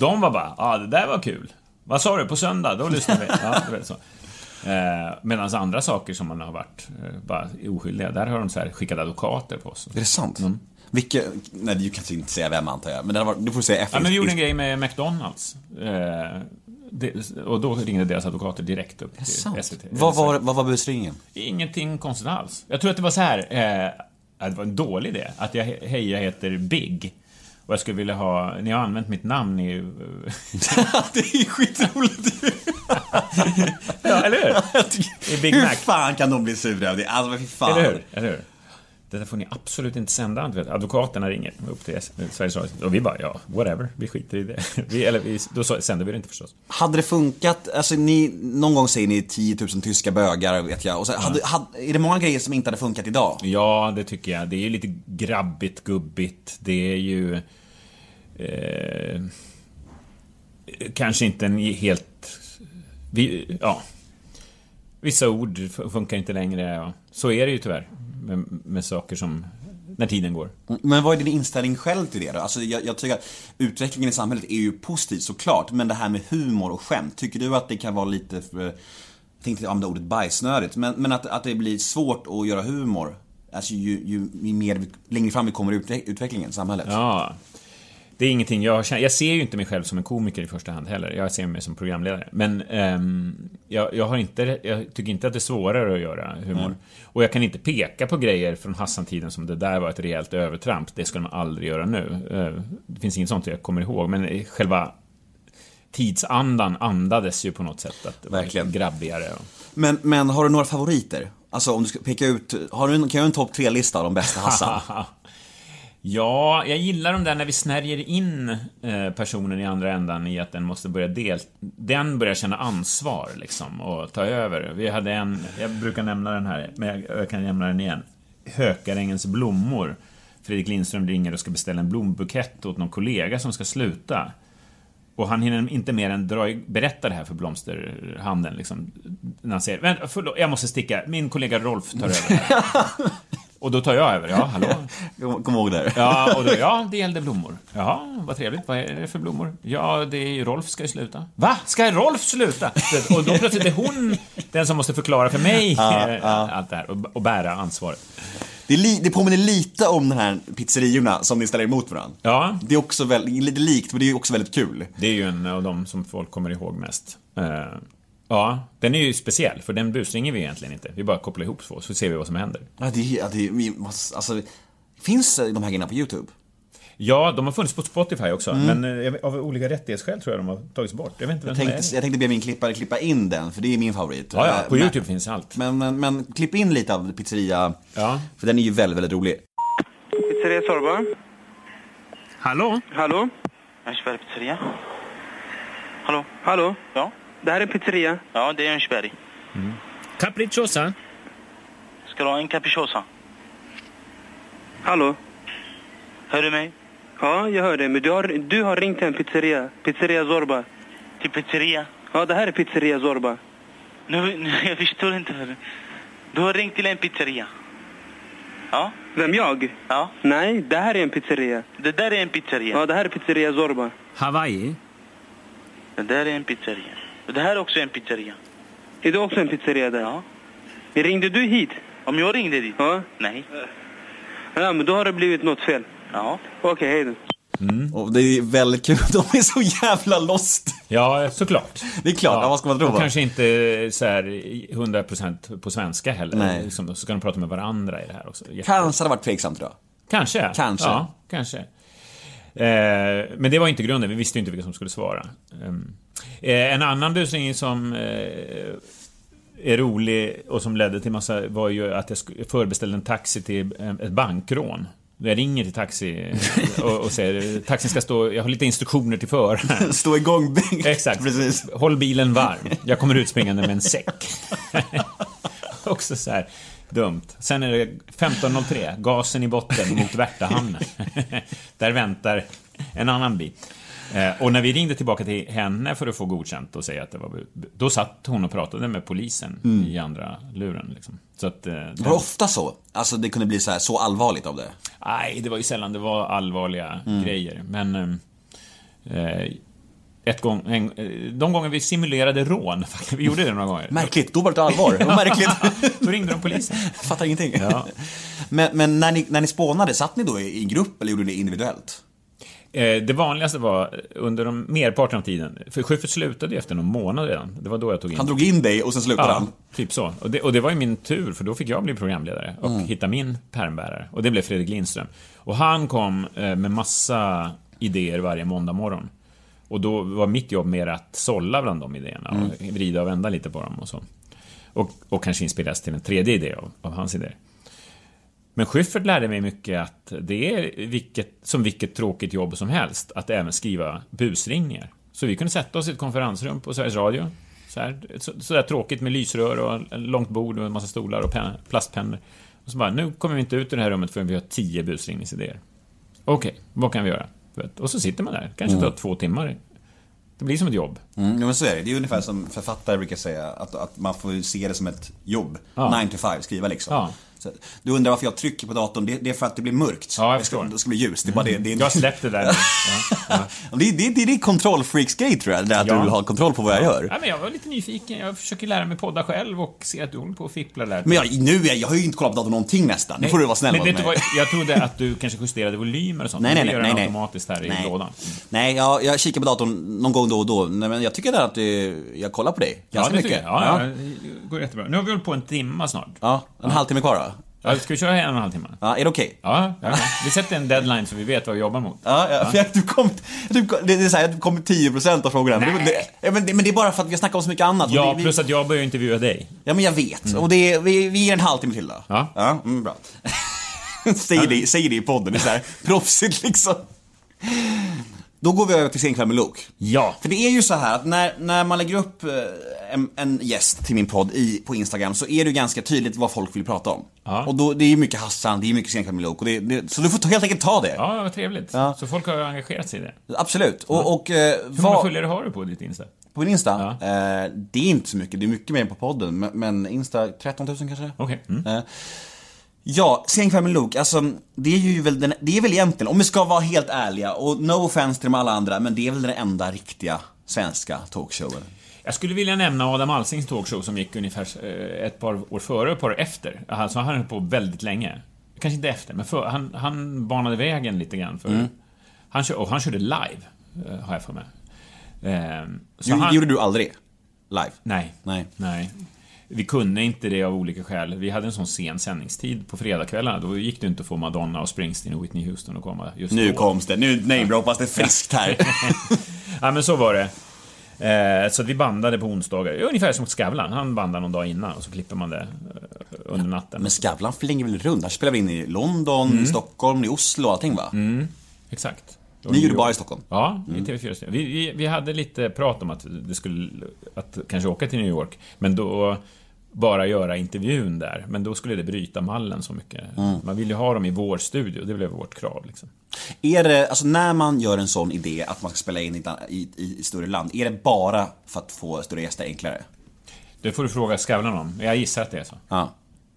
de var bara, ja ah, det där var kul. Vad sa du, på söndag? Då lyssnar vi. Ja, du vet så. Eh, Medan andra saker som man har varit eh, bara oskyldiga, där har de så här skickat advokater på oss. Är det sant? Vilka, nej du kan inte säga vem antar jag, men det var, du får säga efter. Ja, men vi gjorde en grej med McDonalds. Eh, det, och då ringde deras advokater direkt upp till. SVT. Vad var, vad var busringen? Ingenting konstigt alls. Jag tror att det var så här. Eh, det var en dålig idé. Att jag, hej, jag heter Big. Och jag skulle vilja ha, ni har använt mitt namn i... (laughs) det är skitroligt! ja, eller hur? (laughs) I Big Hur Mac. fan kan de bli sura av det? Alltså fy fan. Eller hur? Eller hur? Det där får ni absolut inte sända. Du vet, advokaterna ringer upp till Sveriges Radio och vi bara, ja, whatever, vi skiter i det. (laughs) Vi, eller vi, då sänder vi det inte förstås. Hade det funkat, alltså ni, någon gång säger ni 10 000 tyska bögar vet jag. Och så, hade, hade, är det många grejer som inte hade funkat idag? Ja, det tycker jag. Det är ju lite grabbigt, gubbigt. Det är ju... Eh, kanske inte en helt... Vi, ja. Vissa ord funkar inte längre. Ja. Så är det ju tyvärr. Med, med saker som... När tiden går. Men vad är din inställning själv till det då? Alltså jag, jag tycker att utvecklingen i samhället är ju positiv såklart, men det här med humor och skämt, tycker du att det kan vara lite, för, jag tänkte använda ordet bajsnödigt, men, men att, att det blir svårt att göra humor, alltså ju, ju, ju mer, längre fram vi kommer i utve- utvecklingen i samhället? Ja. Det är ingenting jag känner. Jag ser ju inte mig själv som en komiker i första hand heller. Jag ser mig som programledare. Men ehm, jag, jag, har inte, jag tycker inte att det är svårare att göra humor. Och jag kan inte peka på grejer från Hassan-tiden som det där var ett rejält övertramp. Det skulle man aldrig göra nu. Eh, Det finns inget sånt jag kommer ihåg. Men själva tidsandan andades ju på något sätt att det var Verkligen. grabbigare. Men, men har du några favoriter? Alltså om du ska peka ut, har du en, kan göra en topp tre-lista av de bästa Hassan? (laughs) Ja, jag gillar de där när vi snärjer in eh, personen i andra ändan i att den måste börja del... Den börjar känna ansvar liksom och ta över. Vi hade en, jag brukar nämna den här, men jag, kan nämna den igen. Hökarängens blommor. Fredrik Lindström ringer och ska beställa en blombukett åt någon kollega som ska sluta. Och han hinner inte mer än dra, berätta det här för blomsterhandeln. Liksom. när han säger Vänta, förlåt, jag måste sticka. Min kollega Rolf tar över. (laughs) Och då tar jag över. Ja, hallå? (laughs) Kom, ihåg det. Ja, och då, ja, (laughs) det gällde blommor. Jaha, vad trevligt. Vad är det för blommor? Ja, det är ju Rolf ska ju sluta. Va? Ska Rolf sluta? (laughs) Och då plötsligt är hon den som måste förklara för mig eh, allt det här och, och bära ansvaret. Det, li, det påminner lite om den här pizzeriorna som ni ställer emot varandra. Ja, Det är också väldigt, lite likt, men det är också väldigt kul. det är ju en av de som folk kommer ihåg mest. Ja, den är ju speciell, för den busringer vi egentligen inte. Vi bara kopplar ihop två, så ser vi vad som händer. Ja, det, är- ja, det, är- vi måste- alltså, finns de här grejerna på YouTube? Ja, de har funnits på Spotify också, men eh, av olika rättighetsskäl tror jag de har tagits bort. Jag vet inte Jag är tänkte, jag tänkte be min klippare klippa in den, för det är min favorit. Ja, ja, på men- YouTube finns allt. Men, men, men klipp in lite av pizzeria, Ja. för den är ju väldigt, väldigt rolig. Pizzeria Sorba. Hallå? Hallå? Örnsberg pizzeria? Hallå? Hallå? Ja? Det här är en pizzeria. Ja, det är Örnsberg. Capricciosa? Ska du ha en capricciosa? Hallå? Hör du mig? Ja, jag hör dig. Men du har, du har ringt till en pizzeria. Pizzeria Zorba. Till pizzeria? Ja, det här är pizzeria Zorba. Nu, nu, (laughs) jag förstår inte. Du har ringt till en pizzeria? Ja? Vem, jag? Ja? Nej, det här är en pizzeria. Det där är en pizzeria. Ja, det här är pizzeria Zorba. Hawaii? Det där är en pizzeria. Det här är också en pizzeria. Är det också en pizzeria där? Ja. Ringde du hit? Om jag ringde dit? Ja. Nej. Ja, men då har det blivit något fel. Ja. Okej, hej då. Och det är väldigt kul, (laughs) de är så jävla lost. Ja, såklart. Det är klart, ja, vad ska man tro va? kanske inte så här 100% på svenska heller. Nej. Liksom, så ska de prata med varandra i det här också. Kanske hade varit tveksamt jag. Kanske. Kanske. Ja, kanske. Eh, men det var inte grunden, vi visste ju inte vilka som skulle svara. Eh, en annan busring som eh, är rolig och som ledde till massa var ju att jag förbeställde en taxi till eh, ett bankrån. Jag ringer till taxi (laughs) och, och säger taxin ska stå, jag har lite instruktioner till föraren. (laughs) Stå igång Bengt. Exakt. Precis. Håll bilen varm. Jag kommer ut springande med en säck. (laughs) Också så här dumt. Sen är det 15.03, gasen i botten mot Värtahamnen. Där väntar en annan bil. Eh, Och när vi ringde tillbaka till henne för att få godkänt och säga att det var... Då satt hon och pratade med polisen i andra luren. Liksom. Så att... eh, Det var ofta så. Alltså det kunde bli så, här, så allvarligt av det. Nej, det var ju sällan det var allvarliga grejer. Men... Eh, ett gång, en, eh, de gånger vi simulerade rån, (laughs) vi gjorde det några gånger. Märkligt, då var det allvar. Det var märkligt. (laughs) Då ringde de polisen. (laughs) Fattar ingenting. Ja. Men, men när, ni, när ni spånade, satt ni då i, i grupp eller gjorde ni det individuellt? Eh, det vanligaste var under de merparten av tiden, för Schyffert slutade ju efter någon månad redan. Det var då jag tog in Han drog in dig och sen slutade Ja, han. typ så. Och det, och det var ju min tur, för då fick jag bli programledare och Mm. hitta min pärmbärare. Och det blev Fredrik Lindström. Och han kom eh, med massa idéer varje måndag morgon. Och då var mitt jobb mer att sålla bland de idéerna och Mm. vrida och vända lite på dem och så. Och, och kanske inspireras till en tredje idé av, av hans idéer. Men Schyffert lärde mig mycket att det är vilket, som vilket tråkigt jobb som helst, att även skriva busringningar. Så vi kunde sätta oss i ett konferensrum på Sveriges Radio. Så, här, så, så där tråkigt med lysrör och långt bord och en massa stolar och pen, plastpennor. Och så bara, nu kommer vi inte ut ur det här rummet förrän vi har tio busringningsidéer. Okej, vad kan vi göra? Och så sitter man där, kanske tar två timmar. Det blir som ett jobb. Mm, men så är det. Det är ungefär som författare brukar säga, att, att man får se det som ett jobb. Ja. 9 to 5, skriva liksom. Ja. Du undrar varför jag trycker på datorn, det, det är för att det blir mörkt. Ja, jag förstår. det ska bli ljus. Det är bara det. det, är- Jag släppte det där. (laughs) Ja, ja. det, det, det är din kontrollfreaks-grej tror jag, det att Ja. du vill ha kontroll på vad jag gör. Ja, men jag var lite nyfiken. Jag försöker lära mig podda själv och se att du håller på och fipplar där. Men jag, nu, är, jag har ju inte kollat på datorn någonting nästan. Nu får du vara snäll Men mot du mig. vad, jag trodde att du kanske justerade volymer och sånt. Nej, nej, nej. gör nej, nej. automatiskt här nej. i lådan. Nej, jag, jag kikar på datorn någon gång då och då. Nej, men jag tycker att eh, jag kollar på dig ganska det mycket. tycker jag. Ja, ja. det går jättebra. Nu har vi hållit på en timma snart. Ja, en halvtimme kvar då. Ja, ska vi köra en och en halv timme? Ja, är det okej? Ja, ja, ja. Vi sätter en deadline så vi vet vad vi jobbar mot. Ja, ja, för att du kom, du, kom- det är så här, du kom 10% av frågorna. Nej. det, ja, men, det, men det är bara för att vi har snackat om så mycket annat. Ja, det, vi, plus att jag börjar intervjua dig. Ja, men jag vet. Och det är, vi, vi ger en halvtimme till då. Ja. Ja, mm, bra. (laughs) säg, det, säg det i podden, det är så här proffsigt liksom. Då går vi över till Senkväll med Luke. Ja. För det är ju så här att när, när man lägger upp eh, en, en gäst till min podd i, på Instagram så är det ju ganska tydligt vad folk vill prata om. Ja. Och då, det är ju mycket Hassan, det är mycket Senkväll med Luke. Och det, det, så du får ta- helt enkelt ta det. Ja, vad trevligt. Ja. Så folk har engagerat sig i det. Absolut. Och, och eh, Hur många vad... följare har du på ditt Insta? På min Insta? Eh, det är inte så mycket, det är mycket mer på podden. Men, men Insta 13 000 kanske? Okej. Mm. Eh, Ja, Senkväll med Luke, alltså det är ju väl, den, det är väl egentligen, om vi ska vara helt ärliga, och no offense till de alla andra, men det är väl den enda riktiga svenska talkshowen. Jag skulle vilja nämna Adam Alsings talkshow som gick ungefär eh, ett par år före och ett par år efter. Alltså han höll på väldigt länge. Kanske inte efter, men för, han, han banade vägen lite grann för... Mm. Han, kör, och han körde live, eh, har jag för mig. Eh, så Jo, han- gjorde du aldrig? Live? Nej. Nej. Nej. Vi kunde inte det av olika skäl. Vi hade en sån sen sändningstid på fredagskvällarna. Då gick det inte att få Madonna och Springsteen och Whitney Houston att komma just Nu då. koms det, nu namedroppas det friskt här. (laughs) Ja, men så var det. Eh, så att vi bandade på onsdagar. Ungefär som Skavlan. Han bandade någon dag innan och så klipper man det eh, under natten. Men Skavlan flänger väl runt? Här spelar vi in i London, i Stockholm, i Oslo och allting va? Exakt. Ni gjorde bara i Stockholm? Ja, i TV4 studion. vi, vi, vi hade lite prat om att det skulle... Att kanske åka till New York. Men då bara göra intervjun där. Men då skulle det bryta mallen så mycket. Man vill ju ha dem i vår studio. Det blev vårt krav liksom. Är det, alltså när man gör en sån idé att man ska spela in i, i, i, större land, är det bara för att få större gäster enklare? Det får du fråga Skavlan om. Jag gissar att det är så. Ja.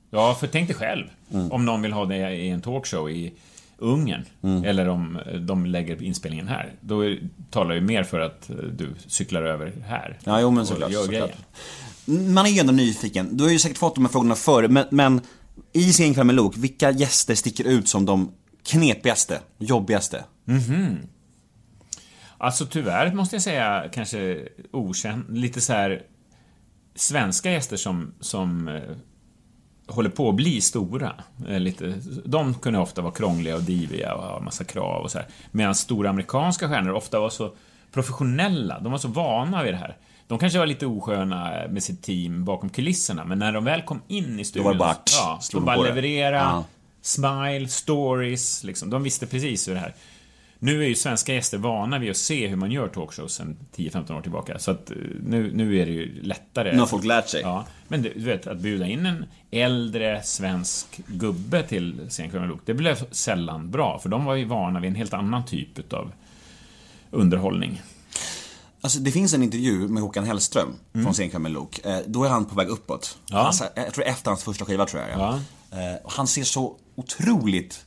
Ja, för tänk dig själv. Om någon vill ha det i en talkshow i Ungern. Eller om de lägger inspelningen här. Då talar ju mer för att du cyklar över här. Ja, jo men såklart. Man är ju ändå nyfiken. Du har ju säkert fått de här frågorna förr, men, men i Senkväll med Luke, vilka gäster sticker ut som de knepigaste, jobbigaste? Mhm. Alltså tyvärr måste jag säga kanske okänd, lite så här svenska gäster som, som eh, håller på att bli stora. Eh, lite, de kunde ofta vara krångliga och diviga och ha massa krav och så här. Medan stora amerikanska stjärnor ofta var så professionella, de var så vana vid det här. De kanske var lite osköna med sitt team bakom kulisserna, men när de väl kom in i studion... var det bara, ja, de bara leverera, Ja. smile, stories, liksom. De visste precis hur det här... Nu är ju svenska gäster vana vid att se hur man gör talkshows sen 10-15 år tillbaka. Så att eh, nu, nu är det ju lättare. Nu har folk lärt sig. Ja, men du, du vet, att bjuda in en äldre svensk gubbe till Luke, det blev sällan bra. För de var ju vana vid en helt annan typ utav underhållning. Alltså det finns en intervju med Håkan Hellström från Senkväll med Luke. Eh, Då är han på väg uppåt. Mm. Ja. Alltså, jag tror efter hans första skiva tror jag. Ja. Eh, Han ser så otroligt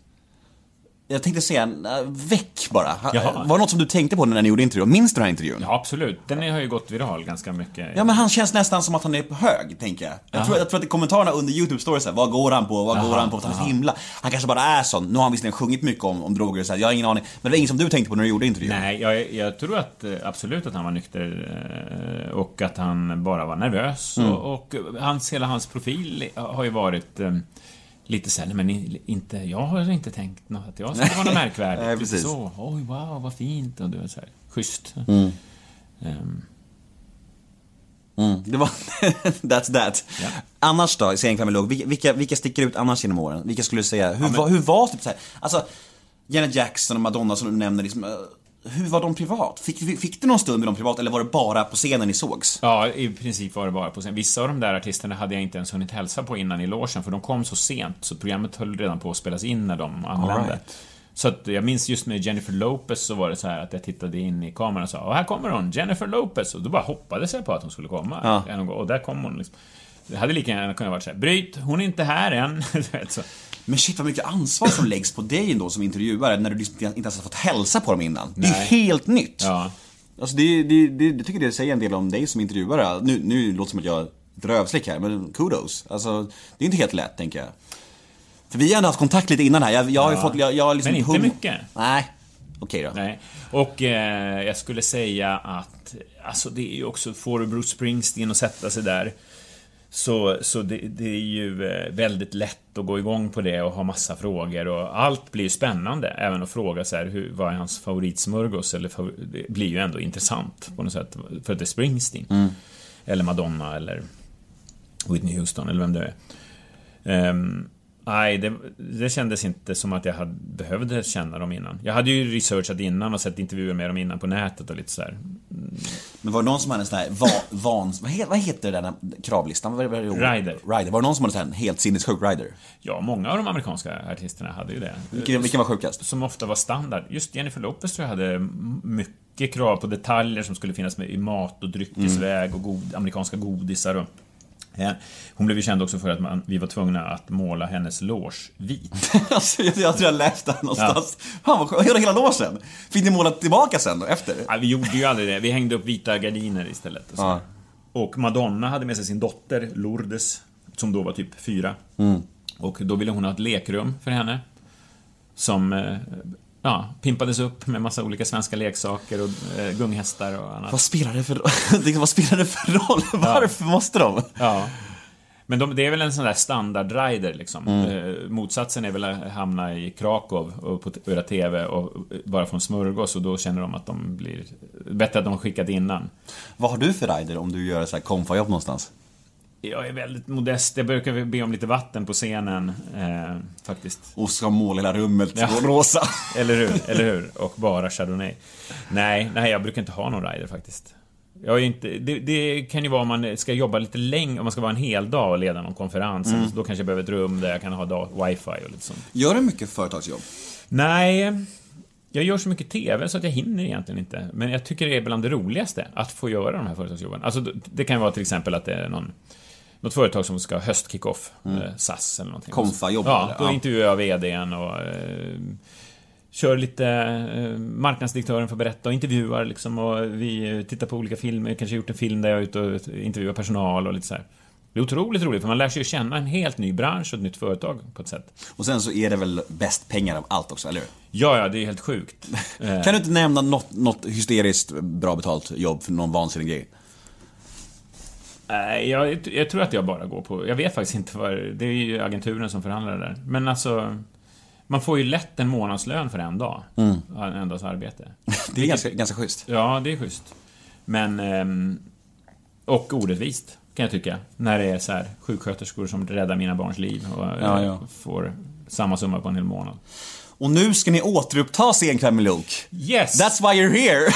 jag tänkte säga, äh, väck bara. Ha- Jaha. Var det något som du tänkte på när ni gjorde intervjun? Minns du den här intervjun? Ja, absolut. Den har ju gått viral ganska mycket. Ja men han känns nästan som att han är på hög, tänker jag. Jag tror, jag tror att i kommentarerna under YouTube såhär, vad går han på, vad går han på? Att han är så himla... Han kanske bara är sån. Nu har han visserligen sjungit mycket om, om droger och så här, jag har ingen aning. Men det var inget som du tänkte på när du gjorde intervjun? Nej, jag, jag tror att eh, absolut att han var nykter eh, och att han bara var nervös. Mm. Och, och hans, hela hans profil har ju varit lite såhär, nej, men inte, jag har inte tänkt något, att jag ska vara något (laughs) märkvärdigt. Nej, Lite precis. så, oj wow, vad fint och du vet såhär, schysst. Mm. Ehm, Mm, det var... (laughs) That's that. Ja. Annars då, i Låg, vilka, vilka, sticker ut annars genom åren? Vilka skulle du säga, hur, var, hur var typ så här, alltså Janet Jackson och Madonna som du nämner, liksom, eh, hur var de privat? Fick, fick, du någon stund med dem privat eller var det bara på scenen ni sågs? Ja, i princip var det bara på scen. Vissa av de där artisterna hade jag inte ens hunnit hälsa på innan i logen för de kom så sent, så programmet höll redan på att spelas in när de anlände. Right. Så att jag minns just med Jennifer Lopez så var det så här att jag tittade in i kameran och sa och här kommer hon, Jennifer Lopez. Och då bara hoppades jag på att hon skulle komma. Ja. Och där kom hon liksom. Det hade lika gärna kunnat vara så här, bryt, hon är inte här än. (laughs) Så. Men shit vad mycket ansvar som läggs på dig ändå som intervjuare när du liksom inte ens har fått hälsa på dem innan. Det är Nej. helt nytt. Ja. Alltså det, det, det, jag tycker det säger en del om dig som intervjuare. Nu, nu låter det som att jag är ett rövslick här, men kudos. Alltså, det är inte helt lätt, tänker jag. För vi har ändå haft kontakt lite innan här. Jag, jag har Ja. fått, jag, jag har liksom Men inte hum- mycket. Nej. Okej då. Nej. Och eh, jag skulle säga att, alltså det är ju också, får du Bruce Springsteen att sätta sig där så, så det, det är ju eh, väldigt lätt att gå igång på det och ha massa frågor och allt blir ju spännande. Även att fråga så här, hur, vad är hans favoritsmörgås? Eller det blir ju ändå intressant på något sätt för att det är Springsteen. Eller Madonna eller Whitney Houston eller vem det är. Ehm, Nej, det, det kändes inte som att jag hade, behövde känna dem innan. Jag hade ju researchat innan och sett intervjuer med dem innan på nätet och lite så här. Men var det någon som hade en sån här va, van, vad, heter, vad heter den här kravlistan? Vad vad? Rider. Rider. Var det någon som hade en helt sinnessjuk rider? Ja, många av de amerikanska artisterna hade ju det. Vilken, vilken var sjukast? Som ofta var standard. Just Jennifer Lopez tror jag hade mycket krav på detaljer som skulle finnas med i mat och dryckesväg och god, amerikanska godisar och Hon blev ju känd också för att man, vi var tvungna att måla hennes loge vit. (laughs) alltså, jag, jag tror jag läste den någonstans. Fan vad skönt. Hela, hela låsen. Fick ni måla tillbaka sen då, efter? Ja, vi gjorde ju aldrig det. Vi hängde upp vita gardiner istället. Och, så. Ja. och Madonna hade med sig sin dotter Lourdes, som då var typ fyra. Mm. Och då ville hon ha ett lekrum för henne. Som eh, ja, pimpades upp med massa olika svenska leksaker och eh, gunghästar och annat. Vad spelar det för roll? (laughs) vad spelar det för roll? Varför måste de? Ja. Men de, det är väl en sån där standard-rider liksom. Mm. Eh, motsatsen är väl att hamna i Krakow och på göra TV och eh, bara få en smörgås och då känner de att de blir... Bättre att de skickat innan. Vad har du för rider om du gör så här konfajobb någonstans? Jag är väldigt modest. Jag brukar be om lite vatten på scenen, eh, faktiskt. Och ska måla hela rummet Ja. rosa. (laughs) Eller hur? Eller hur? Och bara Chardonnay. Nej, nej, jag brukar inte ha någon rider faktiskt. Jag är inte, det, det kan ju vara om man ska jobba lite länge, om man ska vara en hel dag och leda någon konferens. Mm. Då kanske jag behöver ett rum där jag kan ha dag, wifi och lite sånt. Gör du mycket företagsjobb? Nej, jag gör så mycket TV så att jag hinner egentligen inte. Men jag tycker det är bland det roligaste, att få göra de här företagsjobben. Alltså, det kan vara till exempel att det är någon något företag som ska höst-kick-off, eh, SAS eller någonting. Konfa-jobb, Ja, eller? då Ja. intervjuar jag VDn och eh, kör lite, eh, marknadsdirektören får berätta och intervjuar liksom och vi tittar på olika filmer, kanske gjort en film där jag är ute och intervjuar personal och lite så här. Det är otroligt roligt för man lär sig ju känna en helt ny bransch och ett nytt företag på ett sätt. Och sen så är det väl bäst pengar av allt också, eller hur? Ja, ja, det är helt sjukt. (laughs) Eh, Kan du inte nämna något, något hysteriskt bra betalt jobb för någon vansinnig grej? Nej, jag, jag tror att jag bara går på... Jag vet faktiskt inte vad... Det är ju agenturen som förhandlar det där. Men alltså... Man får ju lätt en månadslön för en dag. En dags arbete. (laughs) Det är ganska, ganska schysst. Ja, det är schysst. Men... ehm, Och orättvist, kan jag tycka. När det är så här sjuksköterskor som räddar mina barns liv och eh, Ja, ja. får samma summa på en hel månad. Och nu ska ni återuppta Senkväll med Luke. Yes! That's why you're here!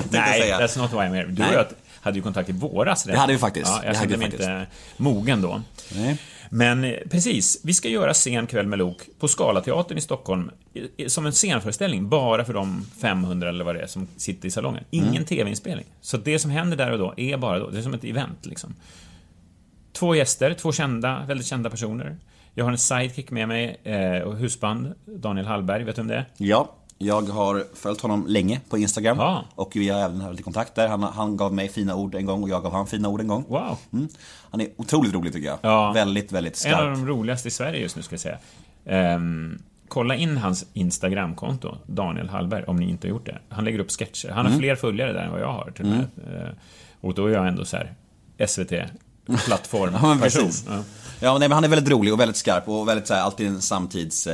(laughs) Nej, that's not why I'm here. Du och jag hade ju kontakt i våras redan. Det hade vi faktiskt. Ja, jag kände mig inte mogen då. Nej. Men eh, precis, vi ska göra Sen kväll med Lok på Scalateatern i Stockholm som en scenföreställning bara för de 500 eller vad det är som sitter i salongen. Ingen Mm. TV-inspelning. Så det som händer där och då är bara då. Det är som ett event liksom. Två gäster, två kända, väldigt kända personer. Jag har en sidekick med mig eh, och husband, Daniel Hallberg, vet du om det är? Ja, jag har följt honom länge på Instagram. Ja. Och vi har även haft lite kontakt där. Han, han gav mig fina ord en gång och jag gav han fina ord en gång. Wow! Mm. Han är otroligt rolig tycker jag. Ja. Väldigt, väldigt En av skarp. de roligaste i Sverige just nu, ska jag säga. Ehm, kolla in hans Instagramkonto, Daniel Hallberg, om ni inte har gjort det. Han lägger upp sketcher. Han har Mm. fler följare där än vad jag har, till och med. Eh, Och då är jag ändå så här SVT-plattform. (laughs) Ja, men person. precis. Ja. Ja, nej, men han är väldigt rolig och väldigt skarp och väldigt så här, alltid en samtids...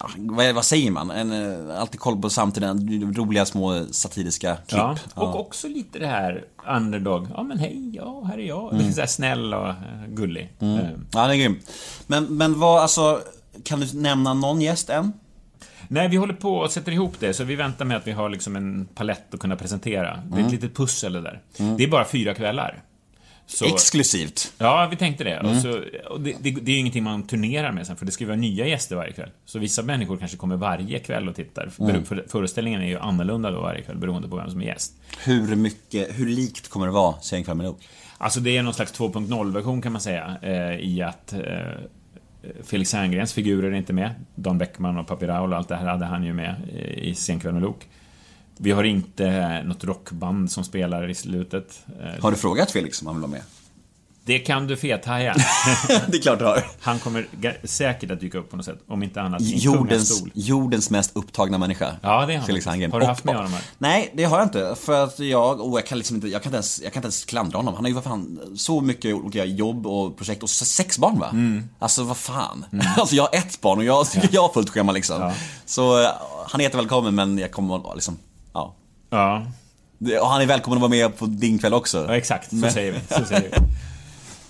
Ja, vad, vad säger man? En, eh, alltid koll på samtiden, roliga små satiriska klipp. Ja. Och också lite det här underdog. Ja, men hej, ja, här är jag. Lite (laughs) så här snäll och eh, gullig. Eh, Ja, han är grym. Men, men vad, alltså, kan du nämna någon gäst än? Nej, vi håller på och sätter ihop det, så vi väntar med att vi har liksom en palett att kunna presentera. Det är ett litet pussel det där. Det är bara fyra kvällar. Så, Exklusivt. Ja, vi tänkte det. Och så, och det, det, det är ju ingenting man turnerar med sen, för det ska ju vara nya gäster varje kväll. Så vissa människor kanske kommer varje kväll och tittar. För, för föreställningen är ju annorlunda då varje kväll, beroende på vem som är gäst. Hur mycket, hur likt kommer det vara Senkväll med Luke? Alltså det är någon slags 2.0-version kan man säga, eh, i att eh, Felix Herngrens figurer är inte med. Dan Bäckman och Papi Raul och allt det här hade han ju med eh, i Senkväll med Lok. Vi har inte eh, något rockband som spelar i slutet. Eh, Har du frågat Felix om han vill vara med? Det kan du fethaja. (laughs) det är klart du har. Han kommer säkert att dyka upp på något sätt, om inte annat i en Jordens, jordens mest upptagna människa. Ja, det är han Felix faktiskt. Herngren. Har du Och- haft med honom här? Nej, det har jag inte. För att jag, oh, jag kan liksom inte, jag kan inte ens, jag kan inte ens klandra honom. Han har ju vad fan, så mycket olika jobb och projekt och sex barn va? Mm. Alltså vad fan. (laughs) Alltså jag har ett barn och jag, (laughs) jag har fullt schema liksom. Ja. Så eh, han är jättevälkommen men jag kommer liksom, ja. Ja, Och han är välkommen att vara med på din kväll också. ja exakt. Så Men- säger vi. Så säger vi. (laughs)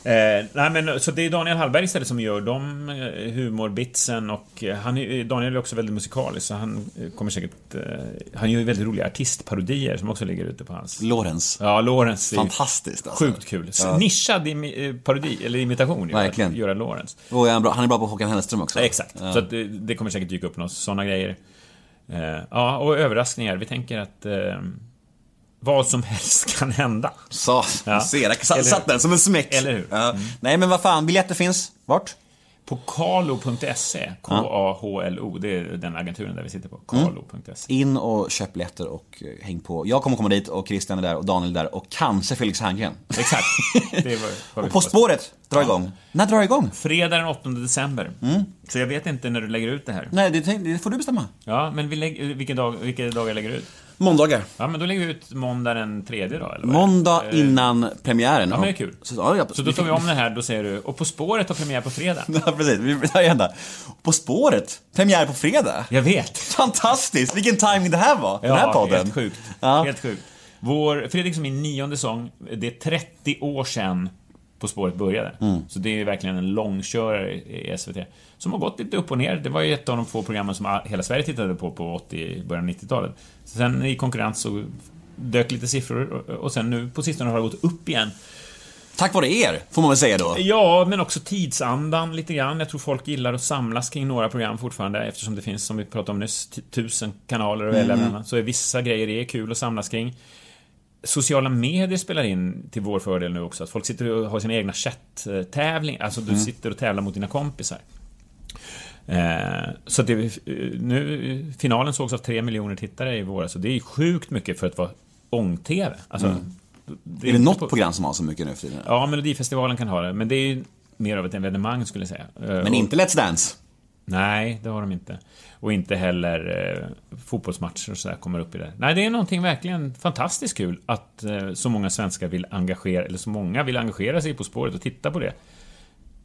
Eh, nej men så det är Daniel Hallberg istället som gör de eh, humorbitsen och eh, han är, Daniel är också väldigt musikalisk så han eh, kommer säkert... Eh, han gör ju väldigt roliga artistparodier som också ligger ute på hans... Lorentz. Ja, Lorentz. är Fantastiskt alltså. Sjukt kul. Nischad imi, eh, parodi, eller imitation Verkligen. göra Lorentz. Och han, är bra på Håkan Hellström också. Ja, exakt. Så att det, det kommer säkert dyka upp några sådana grejer. Eh, ja, och överraskningar. Vi tänker att eh, vad som helst (laughs) kan hända. Så, Ja. ser, jag satt, den som en smäck. Eller hur? Mm. Ja. Nej men vad fan, biljetter finns. Vart? På kalo.se, K-A-H-L-O, det är den agenturen där vi sitter på. Kalo.se. In och köp biljetter och eh, häng på. Jag kommer komma dit och Christian är där och Daniel är där och kanske Felix Herngren. Exakt. (laughs) Det var, vi Och På spåret drar igång. När drar igång? Fredag den 8 december. Mm. Så jag vet inte när du lägger ut det här. Nej, det, det får du bestämma. Ja, men vi lägger, vilken dag, vilka dagar lägger du ut? Måndagar. Ja, men då lägger vi ut måndag den tredje då, eller vad det? Måndag Eh, innan premiären. Ja, men det är kul. Så, ja, ja, Så då tar vi om det här, då säger du, och På spåret har premiär på fredag. (laughs) Ja, precis. Vi tar igen där. På spåret. Premiär på fredag. Jag vet. Fantastiskt! Vilken timing det här var. den här podden. helt sjukt. Ja. Helt sjukt. Vår, Fredrik som är nionde sång, det är 30 år sedan På spåret började. Mm. Så det är verkligen en långkörare i SVT. Som har gått lite upp och ner. Det var ju ett av de få programmen som hela Sverige tittade på på 80, början av 90-talet. Sen i konkurrens så dök lite siffror och- sen nu på sistone har det gått upp igen. Tack vare er, får man väl säga då. Ja, men också tidsandan lite grann. Jag tror folk gillar att samlas kring några program fortfarande eftersom det finns, som vi pratade om nyss, tusen kanaler att välja mellan. Så är vissa grejer är kul att samlas kring. Sociala medier spelar in till vår fördel nu också. Att folk sitter och har sina egna chatt-tävlingar. Alltså du sitter och tävlar mot dina kompisar. Eh, så det, eh, nu, finalen sågs av tre miljoner tittare i våras, så det är sjukt mycket för att vara ång-TV. Alltså, Är det något program som har så mycket nu för tiden? Ja, Melodifestivalen kan ha det, men det är ju mer av ett evenemang skulle jag säga. Eh, Men och- inte Let's Dance. Nej, det har de inte. Och inte heller eh, fotbollsmatcher och sådär kommer upp i det. Nej, det är någonting verkligen fantastiskt kul att eh, så många svenskar vill engagera, eller så många vill engagera sig i På spåret och titta på det.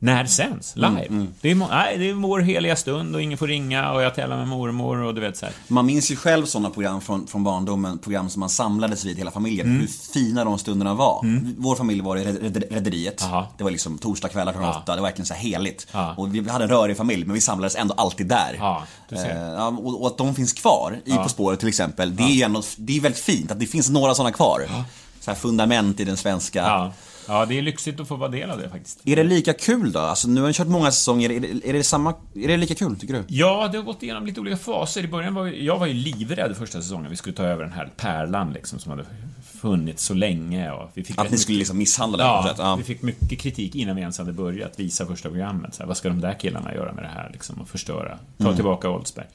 När sänds, live. Det, är, nej, det är vår heliga stund och ingen får ringa och jag tävlar med mormor och du vet så här. Man minns ju själv sådana program från, från barndomen, program som man samlades vid hela familjen. Mm. Hur fina de stunderna var. Vår familj var i Red- Red- Rederiet. Aha. Det var liksom torsdagskvällar klockan åtta, det var verkligen så här heligt. Ja. Och vi hade en rörig familj, men vi samlades ändå alltid där. Ser. Eh, och, och att de finns kvar i På spåret till exempel, det är ju ändå, det är väldigt fint att det finns några sådana kvar. Så här fundament i den svenska. Ja. det är lyxigt att få vara del av det faktiskt. Är det lika kul då? Alltså nu har ni kört många säsonger, är det, är det samma, är det lika kul tycker du? Ja, det har gått igenom lite olika faser. I början var jag, var ju livrädd första säsongen. Vi skulle ta över den här pärlan liksom, som hade funnits så länge. Och vi fick Att ni skulle liksom misshandla något Ja? Ja. vi fick mycket kritik innan vi ens hade börjat visa första programmet. Så här, vad ska de där killarna göra med det här liksom, och förstöra? Ta Mm. tillbaka Oldsberg.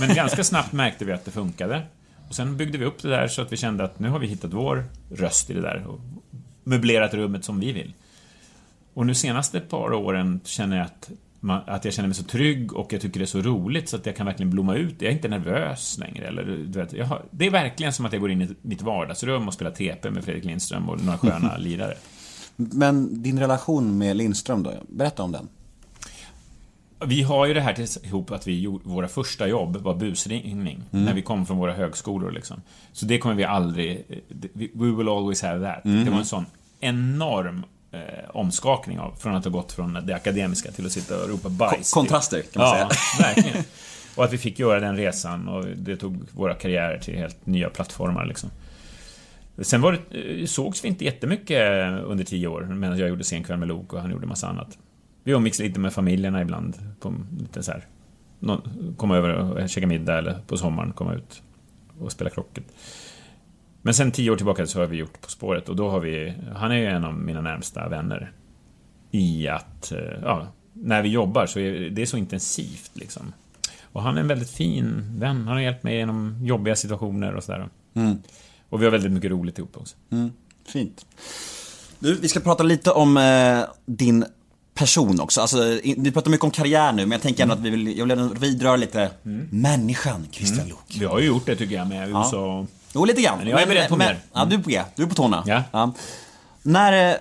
Men ganska snabbt märkte vi att det funkade. Och sen byggde vi upp det där så att vi kände att nu har vi hittat vår röst i det där och möblerat rummet som vi vill. Och nu senaste par åren känner jag att, man, att jag känner mig så trygg och jag tycker det är så roligt så att jag kan verkligen blomma ut. Jag är inte nervös längre. Eller, du vet, har, det är verkligen som att jag går in i mitt vardagsrum och spelar TP med Fredrik Lindström och några sköna (laughs) lirare. Men din relation med Lindström då? Berätta om den. Vi har ju det här tillsammans att vi gjorde, våra första jobb var busringning. När vi kom från våra högskolor liksom. Så det kommer vi aldrig... We will always have that. Det var en sån enorm eh, omskakning av, från att ha gått från det akademiska till att sitta och ropa bajs. Ko- kontraster, kan man ja, säga. (laughs) verkligen. Och att vi fick göra den resan och det tog våra karriärer till helt nya plattformar liksom. Sen var det, eh, sågs vi inte jättemycket under tio år, medan jag gjorde Sen kväll med Lok och han gjorde massa annat. Vi umgicks lite med familjerna ibland, på lite så här, nå- komma över och käka middag eller på sommaren komma ut och spela krocket. Men sen tio år tillbaka så har vi gjort På spåret och då har vi, han är ju en av mina närmsta vänner. I att, eh, ja, när vi jobbar så är det är så intensivt liksom. Och han är en väldigt fin vän, han har hjälpt mig genom jobbiga situationer och sådär. Och vi har väldigt mycket roligt ihop också. Fint. Du, vi ska prata lite om eh, din person också. Alltså, vi pratar mycket om karriär nu, men jag tänker ändå att vi vill, jag vill vidröra lite människan Christian Lok. Vi har ju gjort det tycker jag med USA. Jo, lite grann. Men jag är beredd på mer. Ja, du är på G. Du är på tårna. Ja. När... eh,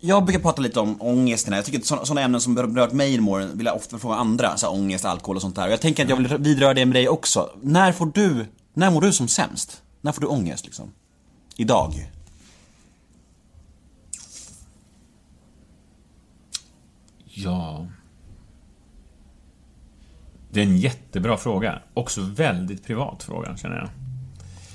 Jag brukar prata lite om ångest. Jag tycker att sådana, sådana ämnen som berört mig genom åren vill jag ofta fråga andra. Så här, ångest, alkohol och sånt där. Och jag tänker att jag vill vidröra det med dig också. När får du... När mår du som sämst? När får du ångest liksom? Idag? Ja... Det är en jättebra fråga. Också väldigt privat fråga, känner jag.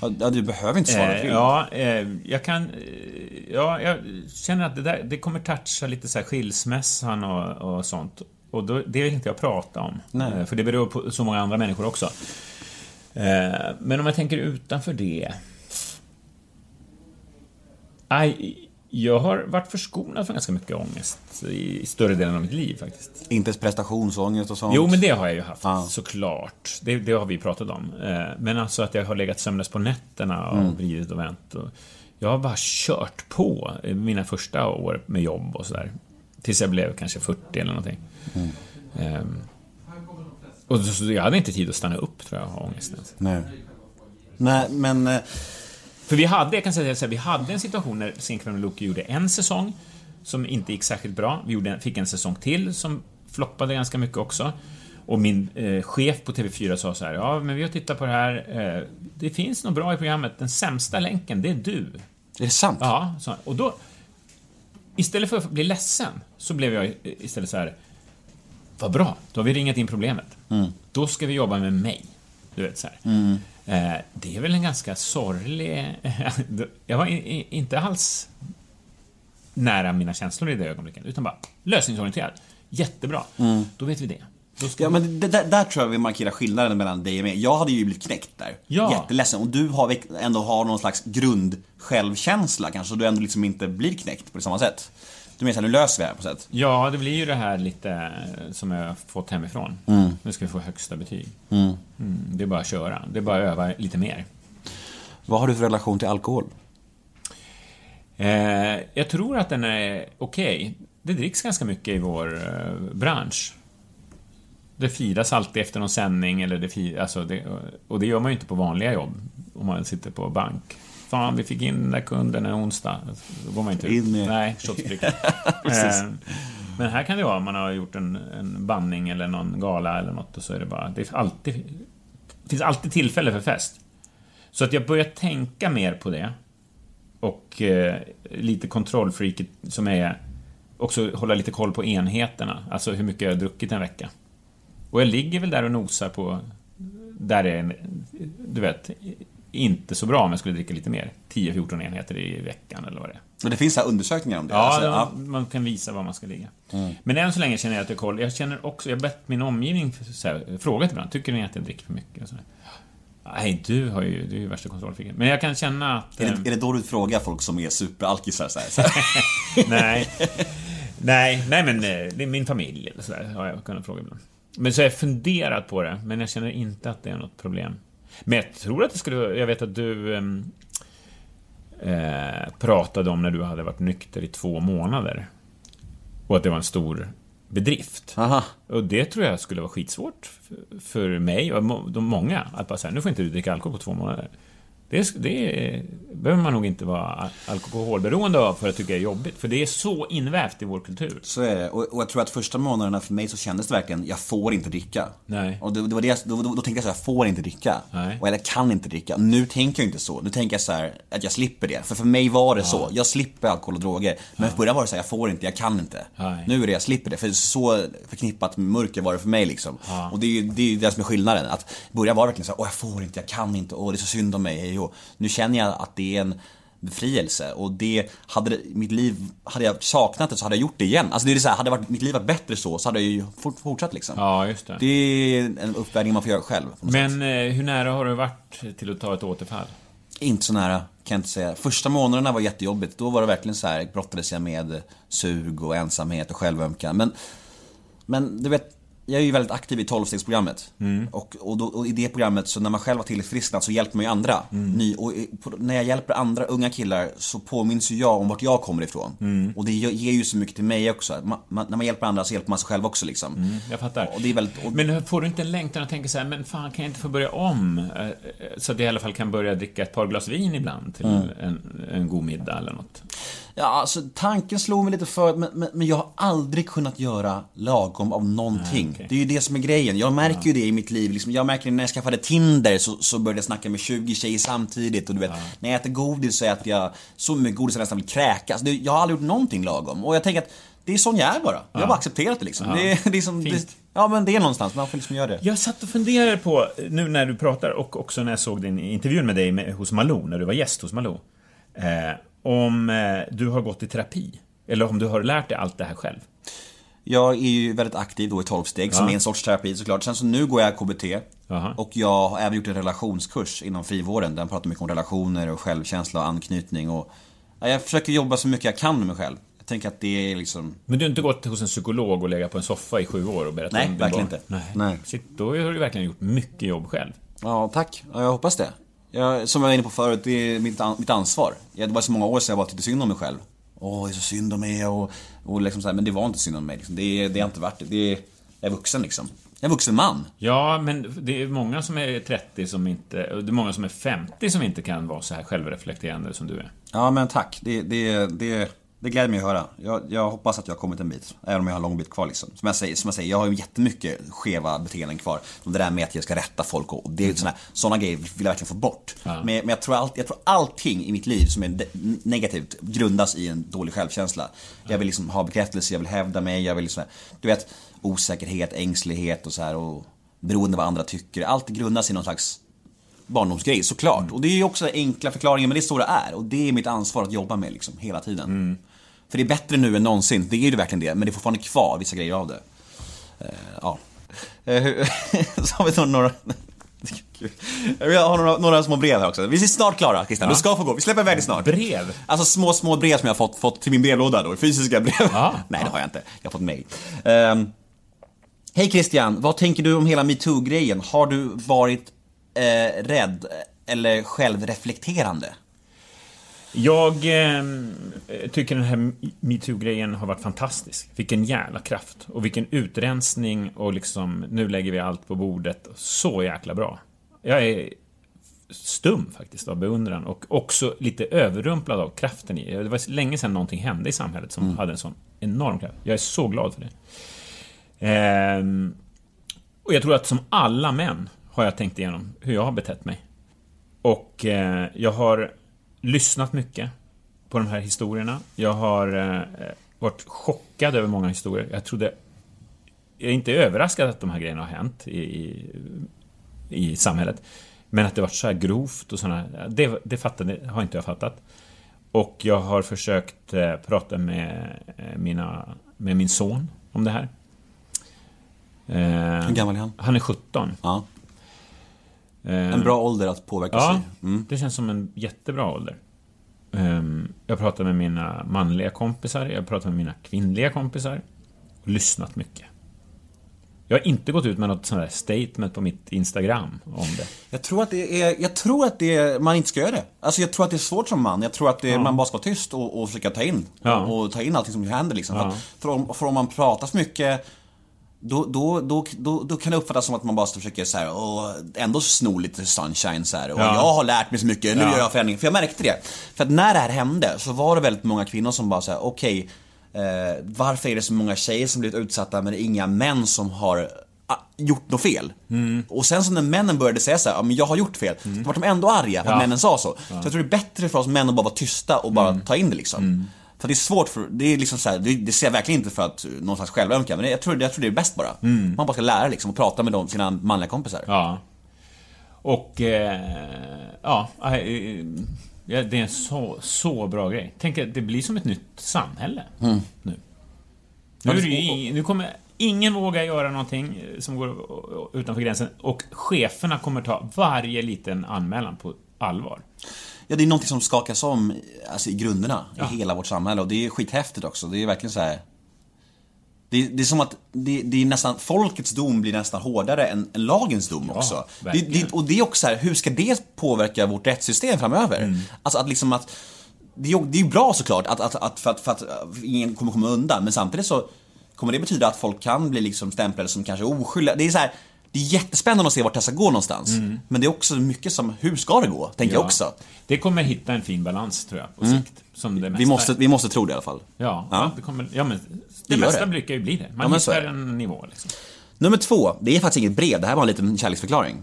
Ja, du behöver inte svara Eh, ja, eh, jag kan... Eh, ja, jag känner att det, där, det kommer toucha lite så här skilsmässan och, och sånt. Och då, det vill inte jag prata om. Nej. Eh, för det beror på så många andra människor också. Eh, men om jag tänker utanför det... Aj, jag har varit förskonad från ganska mycket ångest i, större delen av mitt liv faktiskt. Inte prestationsångest och sånt. Jo, men det har jag ju haft, Ja. såklart. Det, det har vi pratat om. Eh, Men alltså att jag har legat sömnlös på nätterna och Mm. vridit och vänt. Och jag har bara kört på mina första år med jobb och sådär. Tills jag blev kanske 40 eller någonting. Mm. Ehm, Och så, så jag hade inte tid att stanna upp, tror jag, av ångesten. Nej. Nej, men... eh, För vi hade, jag kan säga så här, vi hade en situation när Zinkgren och Loki gjorde en säsong som inte gick särskilt bra. Vi gjorde, fick en säsong till som floppade ganska mycket också. Och min eh, chef på TV4 sa så här, ja men vi har tittat på det här, eh, det finns något bra i programmet, den sämsta länken, det är du. Är det sant? Ja, så, och då, istället för att bli ledsen, så blev jag istället så här, vad bra, då har vi ringat in problemet. Då ska vi jobba med mig. Du vet så här. Eh, det är väl en ganska sorglig... (laughs) jag var inte alls nära mina känslor i det ögonblicket, utan bara lösningsorienterad. Jättebra. Då vet vi det. Då ska Ja, men det, där, där tror jag vi markerar skillnaden mellan dig och mig. Jag hade ju blivit knäckt där. Ja. Jätteledsen. Och du har ändå har någon slags grund självkänsla kanske, så du ändå liksom inte blir knäckt på samma sätt. Du menar såhär, nu löser vi det här på sätt. Ja, det blir ju det här lite eh, som jag fått hemifrån. Nu ska vi få högsta betyg. Mm, det är bara att köra. Det är bara att öva lite mer. Vad har du för relation till alkohol? Eh, jag tror att den är okej. Det dricks ganska mycket i vår eh, bransch. Det firas alltid efter någon sändning, eller det fi- alltså det, och det gör man ju inte på vanliga jobb, om man sitter på bank. Fan, vi fick in den där kunden en onsdag. Då går man inte In med- Nej, shotstryck. (laughs) Precis. eh, men här kan det vara, om man har gjort en, en bandning eller någon gala eller något, och så är det bara... Det är alltid, det finns alltid tillfälle för fest. Så att jag börjar tänka mer på det. Och eh, lite kontrollfreaket som är också hålla lite koll på enheterna, alltså hur mycket jag har druckit en vecka. Och jag ligger väl där och nosar på, där är en, du vet, inte så bra om jag skulle dricka lite mer. 10-14 enheter i veckan eller vad det är. Men det finns här undersökningar om det. Ja, Alltså, ja, man kan visa var man ska ligga. Men än så länge känner jag att jag koll. Jag känner också, jag har bett min omgivning här, frågat ibland, tycker ni att jag dricker för mycket? Och så. Nej, du har ju, du är ju värsta kontrollfreaken. Men jag kan känna att... Är eh, det, är det då du frågar folk som är superalkisar så här, så här? (laughs) nej. nej, nej men eh, det är min familj eller sådär, har jag kunnat fråga ibland. Men så har jag funderat på det, men jag känner inte att det är något problem. Men jag tror att det skulle Jag vet att du ehm, eh, pratade om när du hade varit nykter i två månader. Och att det var en stor bedrift. Aha. Och det tror jag skulle vara skitsvårt för- för mig och de många. Att bara säga, nu får inte du dricka alkohol på två månader. Det, det behöver man nog inte vara al- alkoholberoende av för att tycka är jobbigt. För det är så invävt i vår kultur. Så är det. Och, och jag tror att första månaderna för mig så kändes det verkligen, jag får inte dricka. Nej. Och det, det var det, då, då, då tänkte jag så här, jag får inte dricka. Nej. Och jag kan inte dricka. Nu tänker jag inte så. Nu tänker jag så här, att jag slipper det. För för mig var det så. Jag slipper alkohol och droger. Men för början var det så här, jag får inte, jag kan inte. Nej. Nu är det, jag slipper det. För så förknippat med mörker var det för mig liksom. Och det är ju det, är det som är skillnaden. Att i början var det verkligen så här, åh jag får inte, jag kan inte, åh det är så synd om mig, och. Nu känner jag att det är en befrielse och det, hade mitt liv, hade jag saknat det så hade jag gjort det igen. Alltså det är så här, hade varit, mitt liv varit bättre så, så hade jag ju fort, fortsatt liksom. Ja, just det. Det är en uppvägning man får göra själv. något sätt. Men eh, hur nära har du varit till att ta ett återfall? Inte så nära, kan jag inte säga. Första månaderna var jättejobbigt. Då var det verkligen så här, brottades jag med sug och ensamhet och självömkan. Men, men du vet, jag är ju väldigt aktiv i 12-stegsprogrammet. Och, och, då, och i det programmet, så när man själv har tillfrisknat så hjälper man ju andra. Ny, och i- på, när jag hjälper andra unga killar så påminns ju jag om vart jag kommer ifrån. Och det ger ju så mycket till mig också. Man, man, när man hjälper andra så hjälper man sig själv också liksom. Jag fattar. Och det är väldigt... Och, Men får du inte en längtan att tänka så här, men fan kan jag inte få börja om? Eh, eh, Så att jag i alla fall kan börja dricka ett par glas vin ibland till Mm. en, en god middag eller något. Ja, alltså tanken slog mig lite för men, men, men jag har aldrig kunnat göra lagom av någonting. Nej, okej. Det är ju det som är grejen. Jag märker ju det i mitt liv. Liksom, jag märker det när jag skaffade Tinder så, så började jag snacka med 20 tjejer samtidigt. Och du vet, när jag äter godis så äter jag så mycket godis att jag nästan vill kräkas. Det, jag har aldrig gjort någonting lagom. Och jag tänker att det är sån jag är bara. Jag har bara accepterat det liksom. Ja. Det, det är som, det, ja men det är någonstans, man får liksom göra det. Jag satt och funderade på, nu när du pratar och också när jag såg din intervju med dig med, hos Malou, när du var gäst hos Malou. Eh, om eh, du har gått i terapi. Eller om du har lärt dig allt det här själv. Jag är ju väldigt aktiv då i 12 steg som Ja. är en sorts terapi såklart. Sen så nu går jag KBT. Jaha. Och jag har även gjort en relationskurs inom frivården. Jag pratar mycket om relationer och självkänsla och anknytning. Och, ja, jag försöker jobba så mycket jag kan med mig själv. Jag tänker att det är liksom... Men du har inte gått hos en psykolog och legat på en soffa i sju år och berättat Nej, om verkligen barn? inte. Nej. Nej. Shit, då har du verkligen gjort mycket jobb själv. Ja, tack. Ja, jag hoppas det. Jag, som jag var inne på förut, det är mitt, an- mitt ansvar. Det var så många år sedan jag bara tyckte synd om mig själv. Åh, det är så synd om mig och, och liksom så här, men det var inte synd om mig. Liksom. Det, det är inte värt det. det är, jag är vuxen liksom. Jag är en vuxen man. Ja, men det är många som är 30 som inte... Det är många som är 50 som inte kan vara så här självreflekterande som du är. Ja, men tack. Det, det, det, det gläder mig att höra. Jag, jag hoppas att jag har kommit en bit. Även om jag har en lång bit kvar liksom. Som jag säger, som jag, säger jag har ju jättemycket skeva beteenden kvar. Som det där med att jag ska rätta folk och, det är såna, såna grejer vill jag verkligen få bort. Ja. Men, men jag, tror allt, jag tror allting i mitt liv som är negativt grundas i en dålig självkänsla. Jag vill liksom ha bekräftelse, jag vill hävda mig, jag vill liksom, du vet, osäkerhet, ängslighet och så här och beroende vad andra tycker. Allt grundas i någon slags barndomsgrej såklart. Och det är ju också enkla förklaringar men det är så det är. Och det är mitt ansvar att jobba med liksom hela tiden. För det är bättre nu än någonsin, det är ju verkligen det. Men det är fortfarande kvar vissa grejer av det. Eh, ja. Eh, (laughs) så har vi några... (laughs) Jag har några, några små brev här också. Vi är snart klara Christian, du ska få gå. Vi släpper iväg dig snart. Brev? Alltså små, små brev som jag fått, fått till min brevlåda då, fysiska brev. Ja. (laughs) Nej, det har jag inte. Jag har fått mail. Ehm, Hej Christian, vad tänker du om hela metoo-grejen? Har du varit eh, rädd eller självreflekterande? Jag eh, tycker den här metoo-grejen har varit fantastisk. Vilken jävla kraft. Och vilken utrensning och liksom, nu lägger vi allt på bordet. Så jäkla bra. Jag är stum faktiskt av beundran och också lite överrumplad av kraften i det. Det var länge sedan någonting hände i samhället som hade en sån enorm kraft. Jag är så glad för det. Ehm, och jag tror att som alla män har jag tänkt igenom hur jag har betett mig. Och eh, jag har lyssnat mycket på de här historierna. Jag har eh, varit chockad över många historier. Jag trodde... Jag är inte överraskad att de här grejerna har hänt i, i, i samhället. Men att det varit så här grovt och sådana... Det, det fattade, har inte jag fattat. Och jag har försökt eh, prata med, eh, mina, med min son om det här. Eh, Hur gammal är han? Han är 17. Ja. Eh, En bra ålder att påverka Ja, sig. Mm. det känns som en jättebra ålder. Ehm, Jag pratar med mina manliga kompisar, jag pratar med mina kvinnliga kompisar. Och lyssnat mycket. Jag har inte gått ut med något sånt här statement på mitt Instagram om det. Jag tror att det är, jag tror att det är, man inte ska göra det. Alltså jag tror att det är svårt som man. Jag tror att det, man bara ska vara tyst och, och försöka ta in. Ja. Och, och ta in allting som händer liksom. Ja. För, att, för, om, för om man pratar för mycket då, då, då, då, då kan det uppfattas som att man bara försöker så här, och ändå sno lite sunshine så här. Och Ja. jag har lärt mig så mycket, nu Ja. gör jag förändring. För jag märkte det. För att när det här hände så var det väldigt många kvinnor som bara säger okej, eh, varför är det så många tjejer som blivit utsatta men inga män som har ah, gjort något fel? Mm. Och sen så när männen började säga så här, ja men jag har gjort fel, då var de ändå arga för att Ja. männen sa så. Så jag tror det är bättre för oss män att bara vara tysta och bara Mm. ta in det liksom. För det är svårt för, det är liksom så här, det, det ser jag verkligen inte för att någon slags självömkan, men det- jag tror, jag tror det är bäst bara. Man bara ska lära liksom och prata med dem, sina manliga kompisar. Ja. Och... Eh, ja, eh, ja, det är en så, så bra grej. Tänk att det blir som ett nytt samhälle nu. Nu, är det ju, nu kommer ingen våga göra någonting eh, som går utanför gränsen och cheferna kommer ta varje liten anmälan på allvar. Ja, det är någonting som skakas om alltså, i grunderna Ja. i hela vårt samhälle och det är skithäftigt också. Det är verkligen så här. Det, det är som att det, det är nästan, folkets dom blir nästan hårdare än, än lagens dom också. Verkligen. det, och det är också så här, hur ska det påverka vårt rättssystem framöver? Mm. Alltså att liksom att det är ju det är ju bra såklart att, att, att, för, att, för att ingen kommer komma undan, men samtidigt så kommer det betyda att folk kan bli liksom stämplade som kanske oskyldiga. Det är så här, det är jättespännande att se vart det ska gå någonstans. Men det är också mycket som, hur ska det gå? Tänker jag också. Det kommer hitta en fin balans, tror jag, på sikt. Som det mesta. Mm. Vi måste, vi måste tro det i alla fall. Ja, Ja. Det, kommer, ja men det, gör mesta det. brukar ju bli det. Man Ja, hittar det. en nivå, liksom. Nummer två, det är faktiskt inget brev, det här var en liten kärleksförklaring.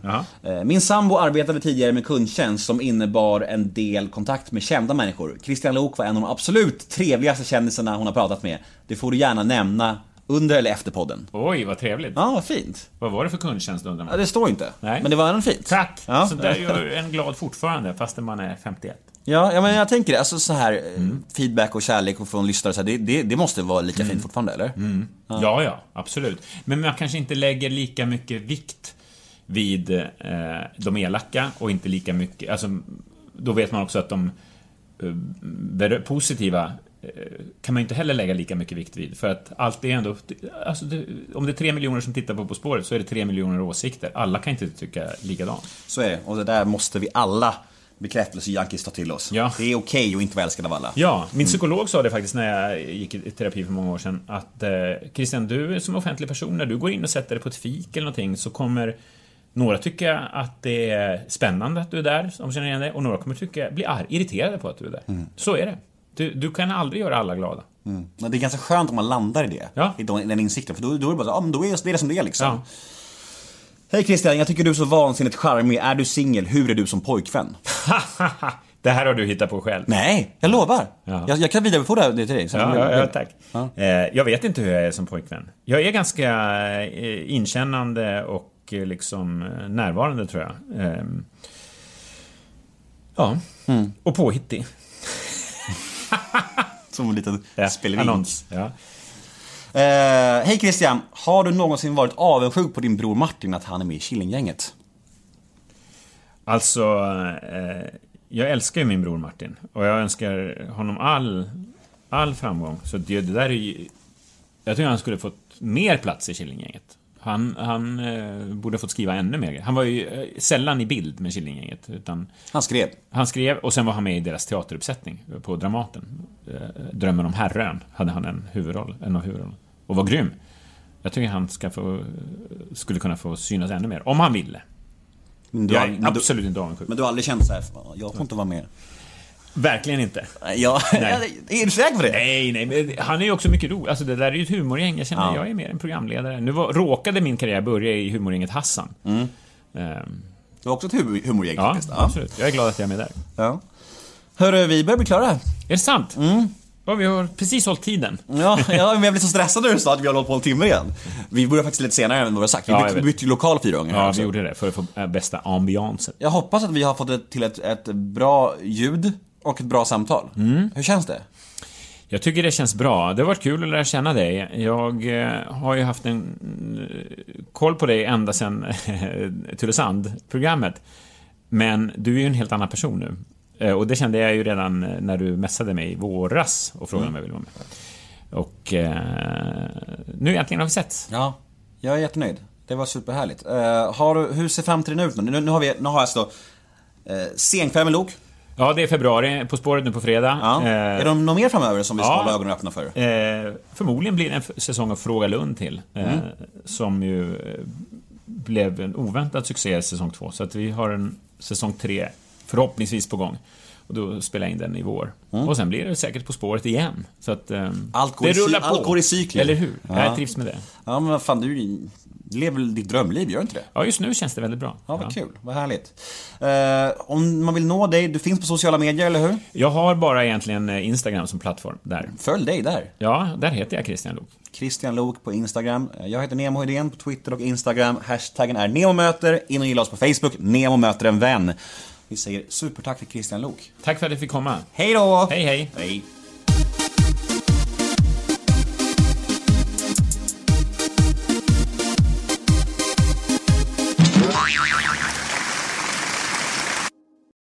Eh, Min sambo arbetade tidigare med kundtjänst som innebar en del kontakt med kända människor. Christian Lok var en av de absolut trevligaste kändisarna hon har pratat med. Det får du gärna nämna under eller efter podden. Oj, vad trevligt. Ja, vad fint. Vad var det för kundtjänst undrar man? Ja, det står inte. Nej. Men det var ändå fint. Tack! Ja. Så där gör en glad fortfarande, fastän man är 51. Ja, ja men jag tänker det. Alltså så här eh, feedback och kärlek och från lyssnare, så här, det, det, det måste vara lika fint fortfarande, eller? Ja. ja, absolut. Men man kanske inte lägger lika mycket vikt vid eh, de elaka och inte lika mycket... Alltså, då vet man också att de eh, positiva kan man inte heller lägga lika mycket vikt vid. För att allt är ändå... Alltså det, om det är tre miljoner som tittar på På spåret så är det tre miljoner åsikter. Alla kan inte tycka likadant. Så är det. Och det där måste vi alla bekräftelse-junkies ta till oss. Ja. Det är okej att inte vara älskad av alla. Ja, min psykolog sa det faktiskt när jag gick i terapi för många år sedan. Att eh, Christian, du som offentlig person, när du går in och sätter dig på ett fik eller någonting så kommer några tycka att det är spännande att du är där, om känner igen dig, och några kommer tycka, bli arg, irriterade på att du är där. Så är det. Du, du kan aldrig göra alla glada. Men det är ganska skönt om man landar i det. Ja. I den, insikten. För då, då är det bara så, ja men då är det som det är liksom. Ja. Hej Christian, jag tycker du är så vansinnigt charmig. Är du singel? Hur är du som pojkvän? (laughs) det här har du hittat på själv. Nej, jag lovar. Ja. Jag, jag kan vidarebefordra det till dig. Ja, ja, ja, tack. Ja. Eh, jag vet inte hur jag är som pojkvän. Jag är ganska eh, inkännande och eh, liksom närvarande, tror jag. Ehm, ja, Mm. och påhittig. (laughs) Som en liten Ja, spelevink. annons. Ja. Eh, Hej Christian, har du någonsin varit avundsjuk på din bror Martin att han är med i Killinggänget? Alltså, eh, jag älskar ju min bror Martin och jag önskar honom all, all framgång. Så det, det där är ju... Jag tycker han skulle fått mer plats i Killinggänget. Han, han eh, borde fått skriva ännu mer. Han var ju eh, sällan i bild med Killinggänget, utan Han skrev. han skrev och sen var han med i deras teateruppsättning på Dramaten. Eh, Drömmen om Herrön hade han en huvudroll, en av huvudrollerna. Och var grym. Jag tycker han ska få, skulle kunna få synas ännu mer, om han ville. Men du, Jag är men du, absolut inte avundsjuk. men du har aldrig känt så här, "Fan, jag får inte vara med? Verkligen inte. Ja, Nej. är du säker på det? Nej, nej, men han är ju också mycket rolig. Alltså det där är ju ett humorgäng. Jag känner, Ja. jag är mer en programledare. Nu var, råkade min karriär börja i humorgänget Hassan. Ehm, Du har också ett hu- humorgäng ja, faktiskt. absolut. Jag är glad att jag är med där. Ja. Hörru, vi börjar bli klara. Är det sant? Mm. Ja, vi har precis hållit tiden. Ja, ja, men jag blev så stressad när du sa att vi har hållit på en timme igen. Vi började faktiskt lite senare än vad vi har sagt. Vi Ja, bytte, bytte lokal fyra gånger. Ja, vi gjorde det för att få äh, bästa ambiansen. Jag hoppas att vi har fått ett, till ett, ett bra ljud och ett bra samtal. Mm. Hur känns det? Jag tycker det känns bra. Det har varit kul att lära känna dig. Jag eh, har ju haft en eh, koll på dig ända sedan Tylösand-programmet. Men du är ju en helt annan person nu. Eh, och det kände jag ju redan eh, när du messade mig i våras och frågade om jag ville vara med. Och eh, nu äntligen har vi sett. Ja, jag är jättenöjd. Det var superhärligt. Uh, har du, hur ser framtiden ut nu? Nu, nu har vi, nu har jag alltså uh, Senkväll med Lok. Ja, det är februari. På spåret nu på fredag. Ja. Eh, är det något mer framöver som vi ska ja. hålla ögonen öppna för? Eh, förmodligen blir det en säsong av Fråga Lund till. Eh, Mm. Som ju eh, blev en oväntad succé i säsong två. Så att vi har en säsong tre förhoppningsvis på gång. Och då spelar jag in den i vår. Och sen blir det säkert På spåret igen. Så att Mm. Allt går det i rullar på. allt går i cykler. Eller hur? Ja. Jag trivs med det. Ja, men vad fan, du lever väl ditt drömliv, gör du inte det? Ja, just nu känns det väldigt bra. Ja, vad kul. Vad härligt. Eh, om man vill nå dig, du finns på sociala medier, eller hur? Jag har bara egentligen eh, Instagram som plattform där. Följ dig där. Ja, där heter jag Christian Lok. Christian Lok på Instagram. Jag heter Nemo Hedén på Twitter och Instagram. Hashtaggen är NEMOMÖTER. In och gilla oss på Facebook. Nemo möter en vän. Vi säger supertack till Christian Lok. Tack för att jag fick komma. Hej då! Hej, hej. Hej.